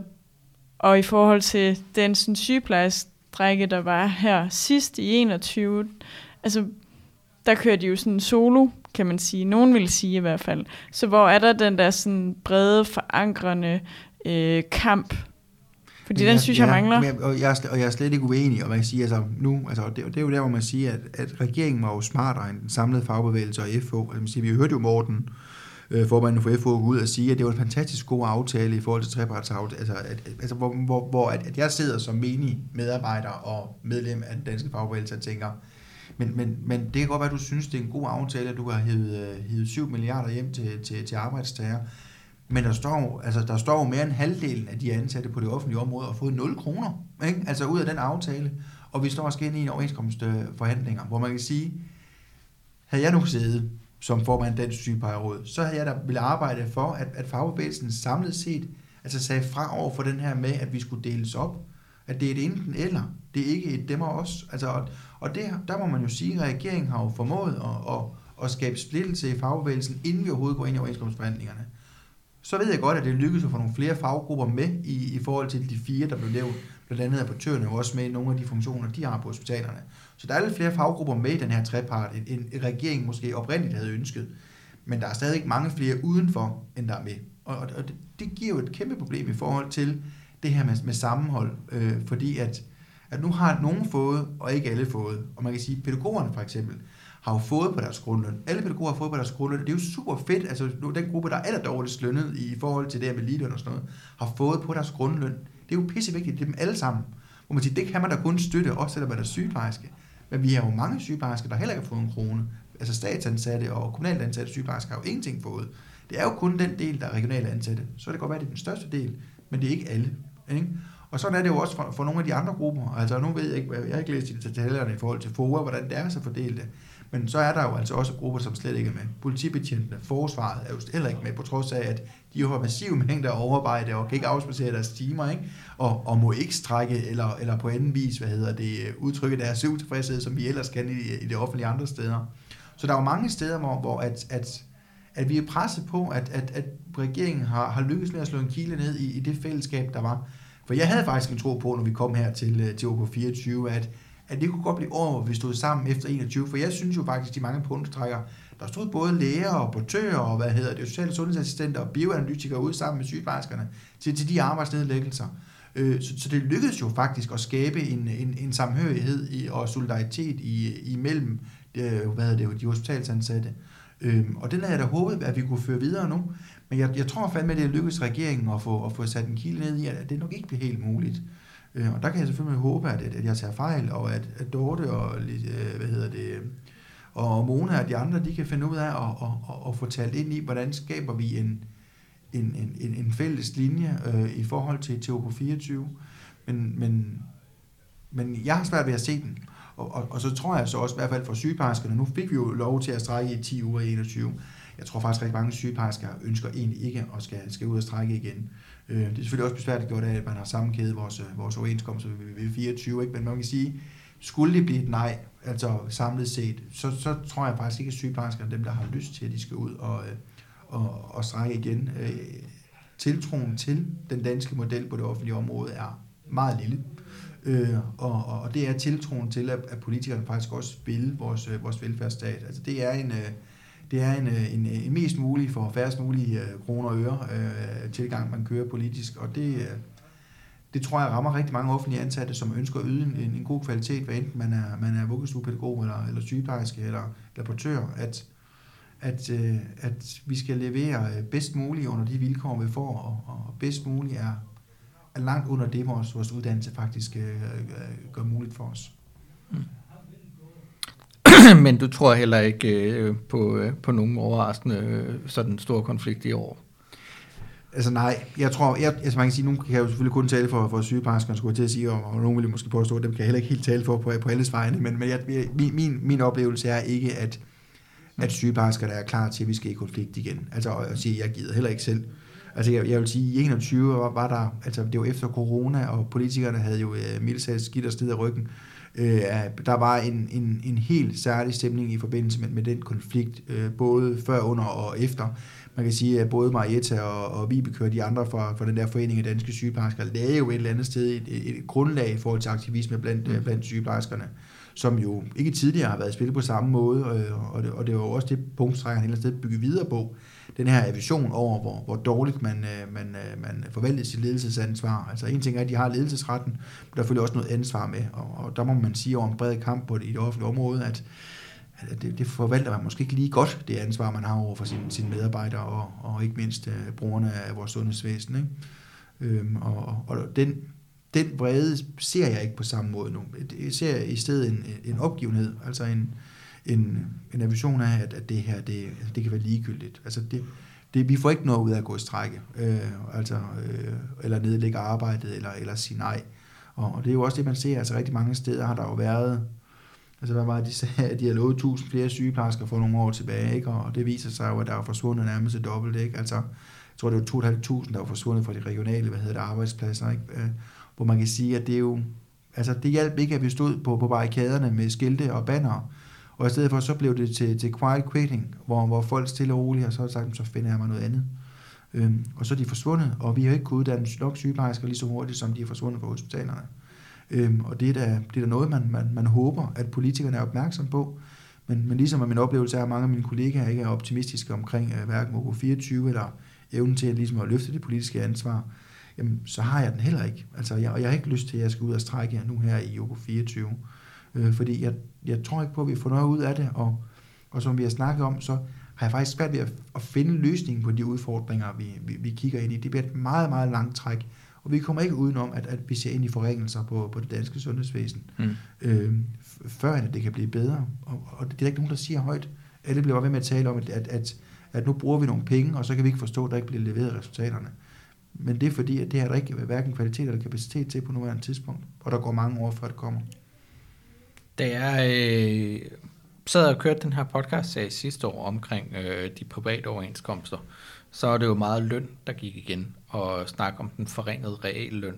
og i forhold til den sådan, sygeplejerskdrække, der var her sidst i 21, altså der kører de jo sådan solo, kan man sige. Nogen vil sige i hvert fald. Så hvor er der den der sådan brede, forankrende øh, kamp? Fordi den synes jeg mangler. Men jeg, og, jeg er, slet- og jeg er slet ikke uenig, og man kan sige, altså nu, altså det, det er jo der, hvor man siger, at, at regeringen var jo smartere end den samlede fagbevægelse og FH. Altså, man siger, vi hørte jo Morten, øh, formanden for FH, gå ud og sige, at det var en fantastisk god aftale i forhold til trepartsaftale. Altså, at, at- altså hvor, hvor, hvor at, at jeg sidder som menig medarbejder og medlem af den danske fagbevægelse og tænker, men, men, men det kan godt være, at du synes, det er en god aftale, at du har hævet, øh, hævet 7 milliarder hjem til, til, til arbejdstager. Men der står, altså, der står jo mere end halvdelen af de ansatte på det offentlige område og har fået 0 kroner, ikke? altså ud af den aftale. Og vi står også ind i en overenskomstforhandlinger, hvor man kan sige, havde jeg nu siddet som formand af Dansk Sygeplejeråd, så havde jeg da ville arbejde for, at, at fagbevægelsen samlet set altså sagde fra over for den her med, at vi skulle deles op. At det er et enten eller. Det er ikke et dem og os. Altså, og, og det, der må man jo sige, at regeringen har jo formået at, at, at skabe splittelse i fagbevægelsen, inden vi overhovedet går ind i overenskomstforhandlingerne. Så ved jeg godt, at det lykkedes at få nogle flere faggrupper med i, i forhold til de fire, der blev nævnt. Blandt andet er portørerne jo også med i nogle af de funktioner, de har på hospitalerne. Så der er lidt flere faggrupper med i den her trepart, end, end regeringen måske oprindeligt havde ønsket. Men der er stadig mange flere udenfor, end der er med. Og, og og det, det giver jo et kæmpe problem i forhold til det her med, med sammenhold. Øh, fordi at, at nu har nogen fået, og ikke alle fået. Og man kan sige, at pædagogerne for eksempel, har jo fået på deres grundløn. Alle pædagoger har fået på deres grundløn. Det er jo super fedt. Altså den gruppe, der er allerdårligst lønnet i forhold til det her med ligeløn og sådan noget, har fået på deres grundløn. Det er jo pissevigtigt. Det er dem alle sammen. Hvor man siger, det kan man da kun støtte, også selvom man er sygeplejerske. Men vi har jo mange sygeplejersker, der heller ikke har fået en krone. Altså statsansatte og kommunalt ansatte sygeplejersker har jo ingenting fået. Det er jo kun den del, der er regionale ansatte. Så er det godt være, at det er den største del, men det er ikke alle. Ikke? Og sådan er det jo også for, for nogle af de andre grupper. Altså nu ved jeg ikke, jeg har ikke læst de detaljerne i forhold til FOA, hvordan det er så fordelt. Men så er der jo altså også grupper, som slet ikke er med. Politibetjentene, forsvaret er jo heller ikke med, på trods af, at de har massive mængder af overarbejde og kan ikke afspacere deres timer, ikke? Og, og må ikke strække eller, eller på anden vis, hvad hedder det, udtrykke deres utilfredshed, som vi ellers kan i, i det offentlige andre steder. Så der er jo mange steder, hvor, hvor at, at, at vi er presset på, at, at, at regeringen har, har lykkes med at slå en kile ned i, i det fællesskab, der var. For jeg havde faktisk en tro på, når vi kom her til, øh, til OK24, at, at det kunne godt blive over, hvis vi stod sammen efter 21. For jeg synes jo faktisk, de mange punktstrækker, der stod både læger og portører og hvad hedder det, sociale sundhedsassistenter og bioanalytikere ud sammen med sygeplejerskerne til, til de arbejdsnedlæggelser. Øh, Så, så det lykkedes jo faktisk at skabe en, en, en samhørighed i, og solidaritet i, imellem øh, hvad hedder det, de hospitalsansatte. Øhm, og den havde jeg da håbet, at vi kunne føre videre nu. Men jeg, jeg tror fandme, at det lykkedes regeringen at få, at få sat en kilde ned i, at det nok ikke bliver helt muligt. Øh, og der kan jeg selvfølgelig håbe, at, at jeg tager fejl, og at, at Dorte og, øh, hvad hedder det, og Mona og de andre, de kan finde ud af at, at, at, at få talt ind i, hvordan skaber vi en, en, en, en, fælles linje øh, i forhold til, til OK24. Men, men, men jeg har svært ved at se den. Og, og, og så tror jeg så også, i hvert fald for sygeplejerskerne, nu fik vi jo lov til at strække i 10 uger i 21. Jeg tror faktisk rigtig mange sygeplejersker ønsker egentlig ikke at skal, skal ud og strække igen. Øh, det er selvfølgelig også besværligt gjort af, at man har sammenkædet vores, øh, vores overenskomst ved, 24, ikke? men man kan sige, skulle det blive et nej, altså samlet set, så, så tror jeg faktisk ikke, at sygeplejerskerne, dem der har lyst til, at de skal ud og, øh, og, og strække igen. Øh, tiltroen til den danske model på det offentlige område er meget lille. Øh, og, og, og det er tiltroen til, at, at politikerne faktisk også vil vores, øh, vores velfærdsstat. Altså det er en, øh, det er en, øh, en, øh, en mest mulig for færrest mulige øh, kroner og øre øh, tilgang, man kører politisk, og det, det tror jeg rammer rigtig mange offentlige ansatte, som ønsker at yde en, en god kvalitet, hvad enten man er, man er vuggestuepædagog eller, eller sygeplejerske eller, laboratør, at, at, at vi skal levere bedst muligt under de vilkår, vi får, og, og bedst muligt er, er langt under det, vores, vores uddannelse faktisk øh, gør muligt for os. Mm. Men du tror heller ikke øh, på, øh, på nogen overraskende øh, sådan stor konflikt i år? Altså nej, jeg tror, jeg, altså man kan sige, nu kan jeg jo selvfølgelig kun tale for, for sygeplejerskerne, skulle jeg til at sige, og, og nogen vil måske påstå, at dem kan jeg heller ikke helt tale for på, på alles vegne, men, men jeg, min, min, min oplevelse er ikke, at, at sygeplejerskerne er klar til, at vi skal i konflikt igen. Altså at sige, jeg gider heller ikke selv. Altså jeg, jeg vil sige, i 21 var, var der, altså det var efter corona, og politikerne havde jo uh, mildt skidt og sted af ryggen, Øh, der var en, en, en helt særlig stemning i forbindelse med, med den konflikt, øh, både før, under og efter. Man kan sige, at både Marietta og, og Vibeke og de andre fra, fra den der forening af danske sygeplejersker lavede jo et eller andet sted et, et, et grundlag i forhold til aktivisme blandt, mm. blandt sygeplejerskerne, som jo ikke tidligere har været spillet på samme måde, øh, og det, og det var jo også det punkt, han et eller andet sted bygge videre på, den her aversion over, hvor, hvor dårligt man, øh, man, øh, man forvalter sit ledelsesansvar. Altså en ting er, at de har ledelsesretten, men der følger også noget ansvar med, og, og der må man sige over en bred kamp på det, i det offentlige område, at, at det, det forvalter man måske ikke lige godt, det ansvar, man har over for sine, sine medarbejdere, og, og ikke mindst uh, brugerne af vores sundhedsvæsen. Ikke? Øhm, og, og den, den vrede ser jeg ikke på samme måde nu. Jeg ser i stedet en, en opgivenhed, altså en, en, en aversion af, at, at det her, det, altså, det kan være ligegyldigt. Altså det, det, vi får ikke noget ud af at gå i strække, øh, altså, øh, eller nedlægge arbejdet, eller, eller sige nej. Og, og det er jo også det, man ser, altså rigtig mange steder har der jo været, altså hvad var det, de sagde, at de har lovet 1000 flere sygeplejersker for nogle år tilbage, ikke? og det viser sig jo, at der er forsvundet nærmest et dobbelt, ikke? altså, jeg tror det var 2.500, der var forsvundet fra de regionale, hvad hedder det, arbejdspladser, ikke? Øh, hvor man kan sige, at det er jo, altså det hjalp ikke, at vi stod på, på barrikaderne med skilte og banner, og i stedet for, så blev det til, til quiet quitting, hvor, hvor folk stille og roligt har så sagt, så finder jeg mig noget andet. Øhm, og så er de forsvundet, og vi har ikke kunnet uddanne nok sygeplejersker lige så hurtigt, som de er forsvundet fra hospitalerne. Øhm, og det er, da, det er da noget, man, man, man håber, at politikerne er opmærksom på. Men, men ligesom at min oplevelse er, at mange af mine kollegaer ikke er optimistiske omkring uh, hverken OK 24 eller evnen til at, ligesom at løfte det politiske ansvar, jamen, så har jeg den heller ikke. Altså, jeg, og jeg har ikke lyst til, at jeg skal ud og strække nu her i OK 24. Øh, fordi jeg, jeg tror ikke på, at vi får noget ud af det, og, og som vi har snakket om, så har jeg faktisk svært ved at, at finde løsningen på de udfordringer, vi, vi, vi kigger ind i. Det bliver et meget, meget langt træk, og vi kommer ikke udenom, at, at vi ser ind i forringelser på, på det danske sundhedsvæsen, mm. øh, før at det kan blive bedre. Og, og det er ikke nogen, der siger højt. Alle bliver ved med at tale om, at, at, at, at nu bruger vi nogle penge, og så kan vi ikke forstå, at der ikke bliver leveret resultaterne. Men det er fordi, at det har der ikke hverken kvalitet eller kapacitet til på nuværende tidspunkt, og der går mange år, før det kommer. Da jeg øh, sad og kørte den her podcast sag sidste år omkring øh, de private overenskomster, så er det jo meget løn, der gik igen, og snak om den forringede realløn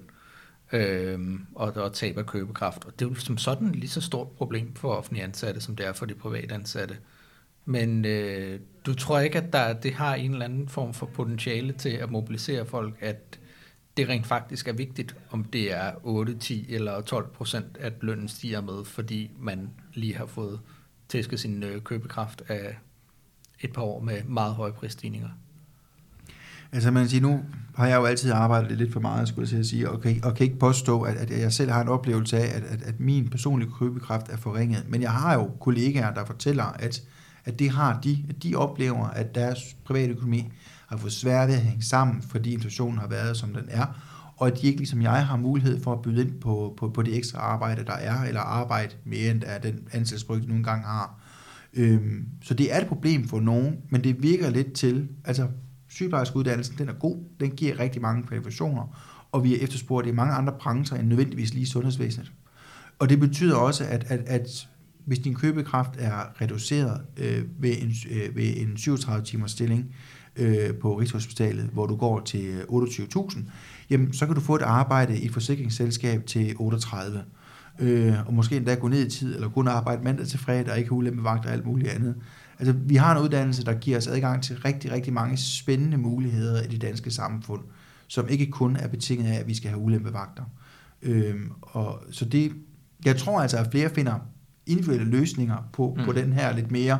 øh, og, og tab af købekraft. Og det er jo som sådan lige så stort problem for offentlige ansatte, som det er for de private ansatte. Men øh, du tror ikke, at der, det har en eller anden form for potentiale til at mobilisere folk, at det rent faktisk er vigtigt, om det er 8, 10 eller 12 procent, at lønnen stiger med, fordi man lige har fået tæsket sin øh, købekraft af et par år med meget høje prisstigninger. Altså man kan sige, nu har jeg jo altid arbejdet lidt for meget, skulle jeg sige, og kan, og kan ikke påstå, at, at jeg selv har en oplevelse af, at, at, at min personlige købekraft er forringet. Men jeg har jo kollegaer, der fortæller, at, at det har de, at de oplever, at deres private økonomi har fået svært ved at hænge sammen, fordi inflationen har været, som den er, og at de ikke ligesom jeg har mulighed for at byde ind på, på, på det ekstra arbejde, der er, eller arbejde mere end af den ansættelsesbrygge, de nogle gange har. Øhm, så det er et problem for nogen, men det virker lidt til, altså sygeplejerskeuddannelsen, den er god, den giver rigtig mange kvalifikationer, og vi er efterspurgt i mange andre brancher end nødvendigvis lige sundhedsvæsenet. Og det betyder også, at, at, at hvis din købekraft er reduceret øh, ved, en, øh, ved en 37 timers stilling, øh, på Rigshospitalet, hvor du går til 28.000, jamen så kan du få et arbejde i et forsikringsselskab til 38. Øh, og måske endda gå ned i tid, eller kun arbejde mandag til fredag, og ikke ulempe vagt og alt muligt andet. Altså, vi har en uddannelse, der giver os adgang til rigtig, rigtig mange spændende muligheder i det danske samfund, som ikke kun er betinget af, at vi skal have ulempe vagter. Øh, og, så det, jeg tror altså, at flere finder individuelle løsninger på, mm. på den her lidt mere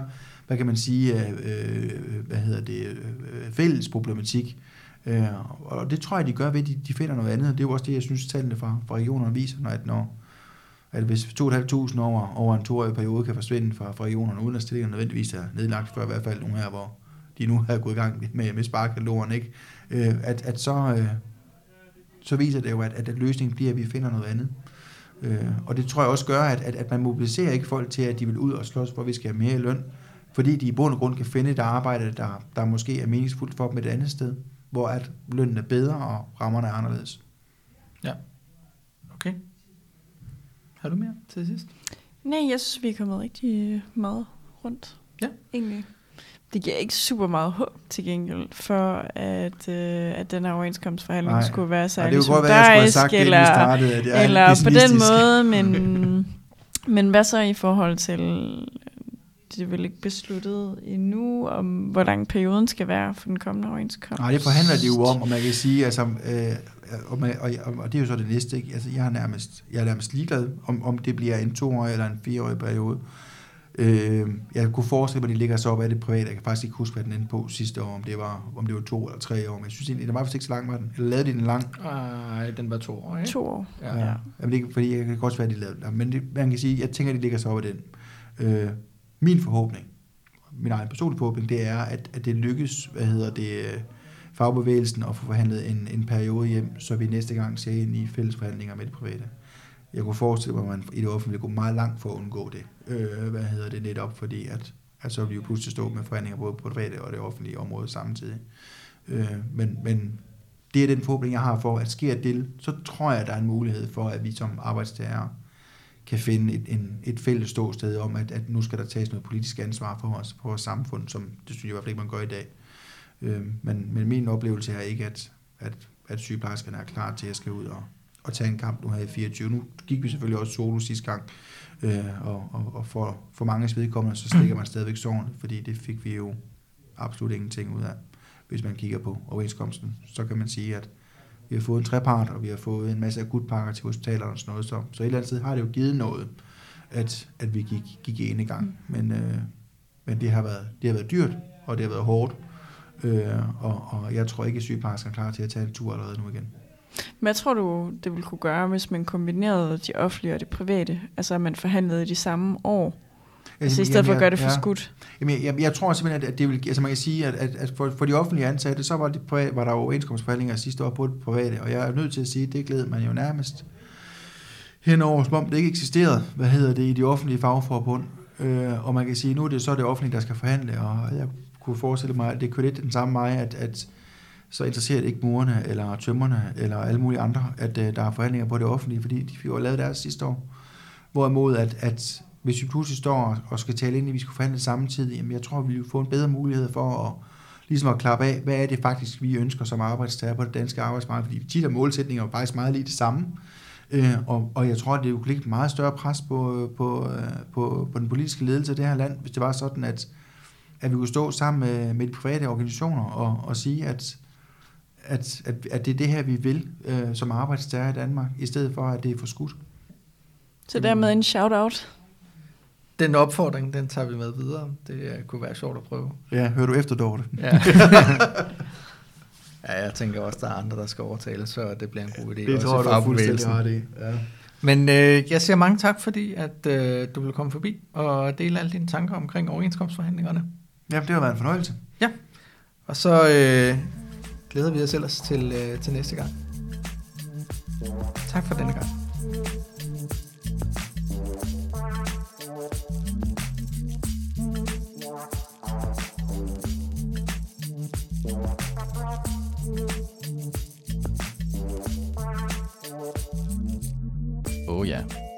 hvad kan man sige, øh, øh, hvad hedder det, øh, fælles problematik. Øh, og det tror jeg, de gør ved, at de, de finder noget andet. Det er jo også det, jeg synes, tallene fra, fra regionerne viser, når, at når at hvis 2.500 over, over en toårig periode kan forsvinde fra, fra regionerne, uden at stillingerne nødvendigvis er nedlagt, for i hvert fald nogle her, hvor de nu har gået i gang med, med sparkaloren, ikke? Øh, at, at så, øh, så viser det jo, at, at løsningen bliver, at vi finder noget andet. Øh, og det tror jeg også gør, at, at, at man mobiliserer ikke folk til, at de vil ud og slås, hvor vi skal have mere løn, fordi de i bund og grund kan finde et arbejde, der, der måske er meningsfuldt for dem et andet sted. hvor at lønnen er bedre og rammerne er anderledes. Okay. Har du mere til sidst? Nej, jeg synes, vi er kommet rigtig meget rundt. Ja. Egentlig. Det giver ikke super meget håb til gengæld for, at, øh, at den her overenskomstforhandling Nej. skulle være særlig kunne godt være, at jeg skulle have sagt solidarisk, eller, startede, at jeg er eller på den måde, men, men hvad så i forhold til, det er vel ikke besluttet endnu, om hvor lang perioden skal være for den kommende overenskomst? Nej, det forhandler de jo om, og man kan sige, altså, øh, og, man, og, og, og det er jo så det næste, ikke? Altså, jeg er nærmest, jeg er nærmest ligeglad, om, om det bliver en toårig eller en fireårig periode. Øh, jeg kunne forestille mig, at de ligger så op af det private. Jeg kan faktisk ikke huske, hvad den endte på sidste år, om det var, om det var to eller tre år. Men jeg synes egentlig, det var faktisk ikke så lang, var den. Eller lavede de den lang? Nej, den var to år, ikke? To år. Ja. Ja. Jamen, det fordi jeg kan godt være, at de lavede den. Men det, man kan sige, jeg tænker, at de ligger så op af den. Øh, min forhåbning, min egen personlige forhåbning, det er, at, at det lykkes, hvad hedder det, fagbevægelsen at få forhandlet en, en periode hjem, så vi næste gang ser ind i fælles forhandlinger med det private. Jeg kunne forestille mig, at man i det offentlige går meget langt for at undgå det. Øh, hvad hedder det netop, fordi at, at så vil vi jo pludselig stå med forhandlinger både på det private og det offentlige område samtidig. Øh, men, men det er den forhåbning, jeg har for, at sker det, så tror jeg, at der er en mulighed for, at vi som arbejdstagere kan finde et, en, et fælles ståsted om, at, at nu skal der tages noget politisk ansvar for vores, for vores samfund, som det synes jeg i hvert fald ikke, man gør i dag. Øh, men, men min oplevelse er ikke, at, at, at sygeplejerskerne er klar til at skal ud og, og tage en kamp nu her i 24. Nu gik vi selvfølgelig også solo sidste gang, øh, og, og, og for, for mange vedkommende, så stikker man stadigvæk sårene, fordi det fik vi jo absolut ingenting ud af. Hvis man kigger på overenskomsten, så kan man sige, at vi har fået en trepart, og vi har fået en masse akutpakker til hospitalerne og sådan noget. Så, så et eller andet sted har det jo givet noget, at, at vi gik, gik i gang. Men, øh, men det, har været, det har været dyrt, og det har været hårdt. Øh, og, og jeg tror ikke, at sygeplejersker er klar til at tage en tur allerede nu igen. Hvad tror du, det ville kunne gøre, hvis man kombinerede de offentlige og det private? Altså, at man forhandlede de samme år? Altså, i stedet for at gøre det for ja. skudt? Jamen, jeg, jeg, jeg tror simpelthen, at det vil, altså man kan sige, at, at, at for, for de offentlige ansatte, så var, det private, var der jo overenskomstforhandlinger sidste år på det private, og jeg er nødt til at sige, at det glæder man jo nærmest henover, som om det ikke eksisterede, hvad hedder det, i de offentlige fagforbund. Øh, og man kan sige, nu er det så det offentlige, der skal forhandle, og jeg kunne forestille mig, at det kører lidt den samme vej, at, at så interesserer det ikke murerne, eller tømmerne, eller alle mulige andre, at uh, der er forhandlinger på det offentlige, fordi de fik jo lavet deres sidste år. Hvorimod, at, at hvis vi pludselig står og skal tale ind i, at vi skal forhandle samtidig, jamen jeg tror, vi vil få en bedre mulighed for at, ligesom at klappe af, hvad er det faktisk, vi ønsker som arbejdstager på det danske arbejdsmarked, fordi tit er målsætninger jo faktisk meget lige det samme. Øh, og, og jeg tror, at det kunne lægge meget større pres på, på, øh, på, på den politiske ledelse af det her land, hvis det var sådan, at, at vi kunne stå sammen med, med de private organisationer og, og sige, at, at, at, at det er det her, vi vil øh, som arbejdstager i Danmark, i stedet for, at det er forskudt. Så dermed en shout-out. Den opfordring, den tager vi med videre. Det øh, kunne være sjovt at prøve. Ja, hører du efter, Dorte? Ja. ja, jeg tænker også, der er andre, der skal overtale, så det bliver en god idé. Det også tror jeg, du er fuldstændig ret i. Ja. Men øh, jeg siger mange tak, fordi at øh, du vil komme forbi og dele alle dine tanker omkring overenskomstforhandlingerne. Jamen, det har været en fornøjelse. Og så øh, glæder vi os ellers til, øh, til næste gang. Tak for denne gang.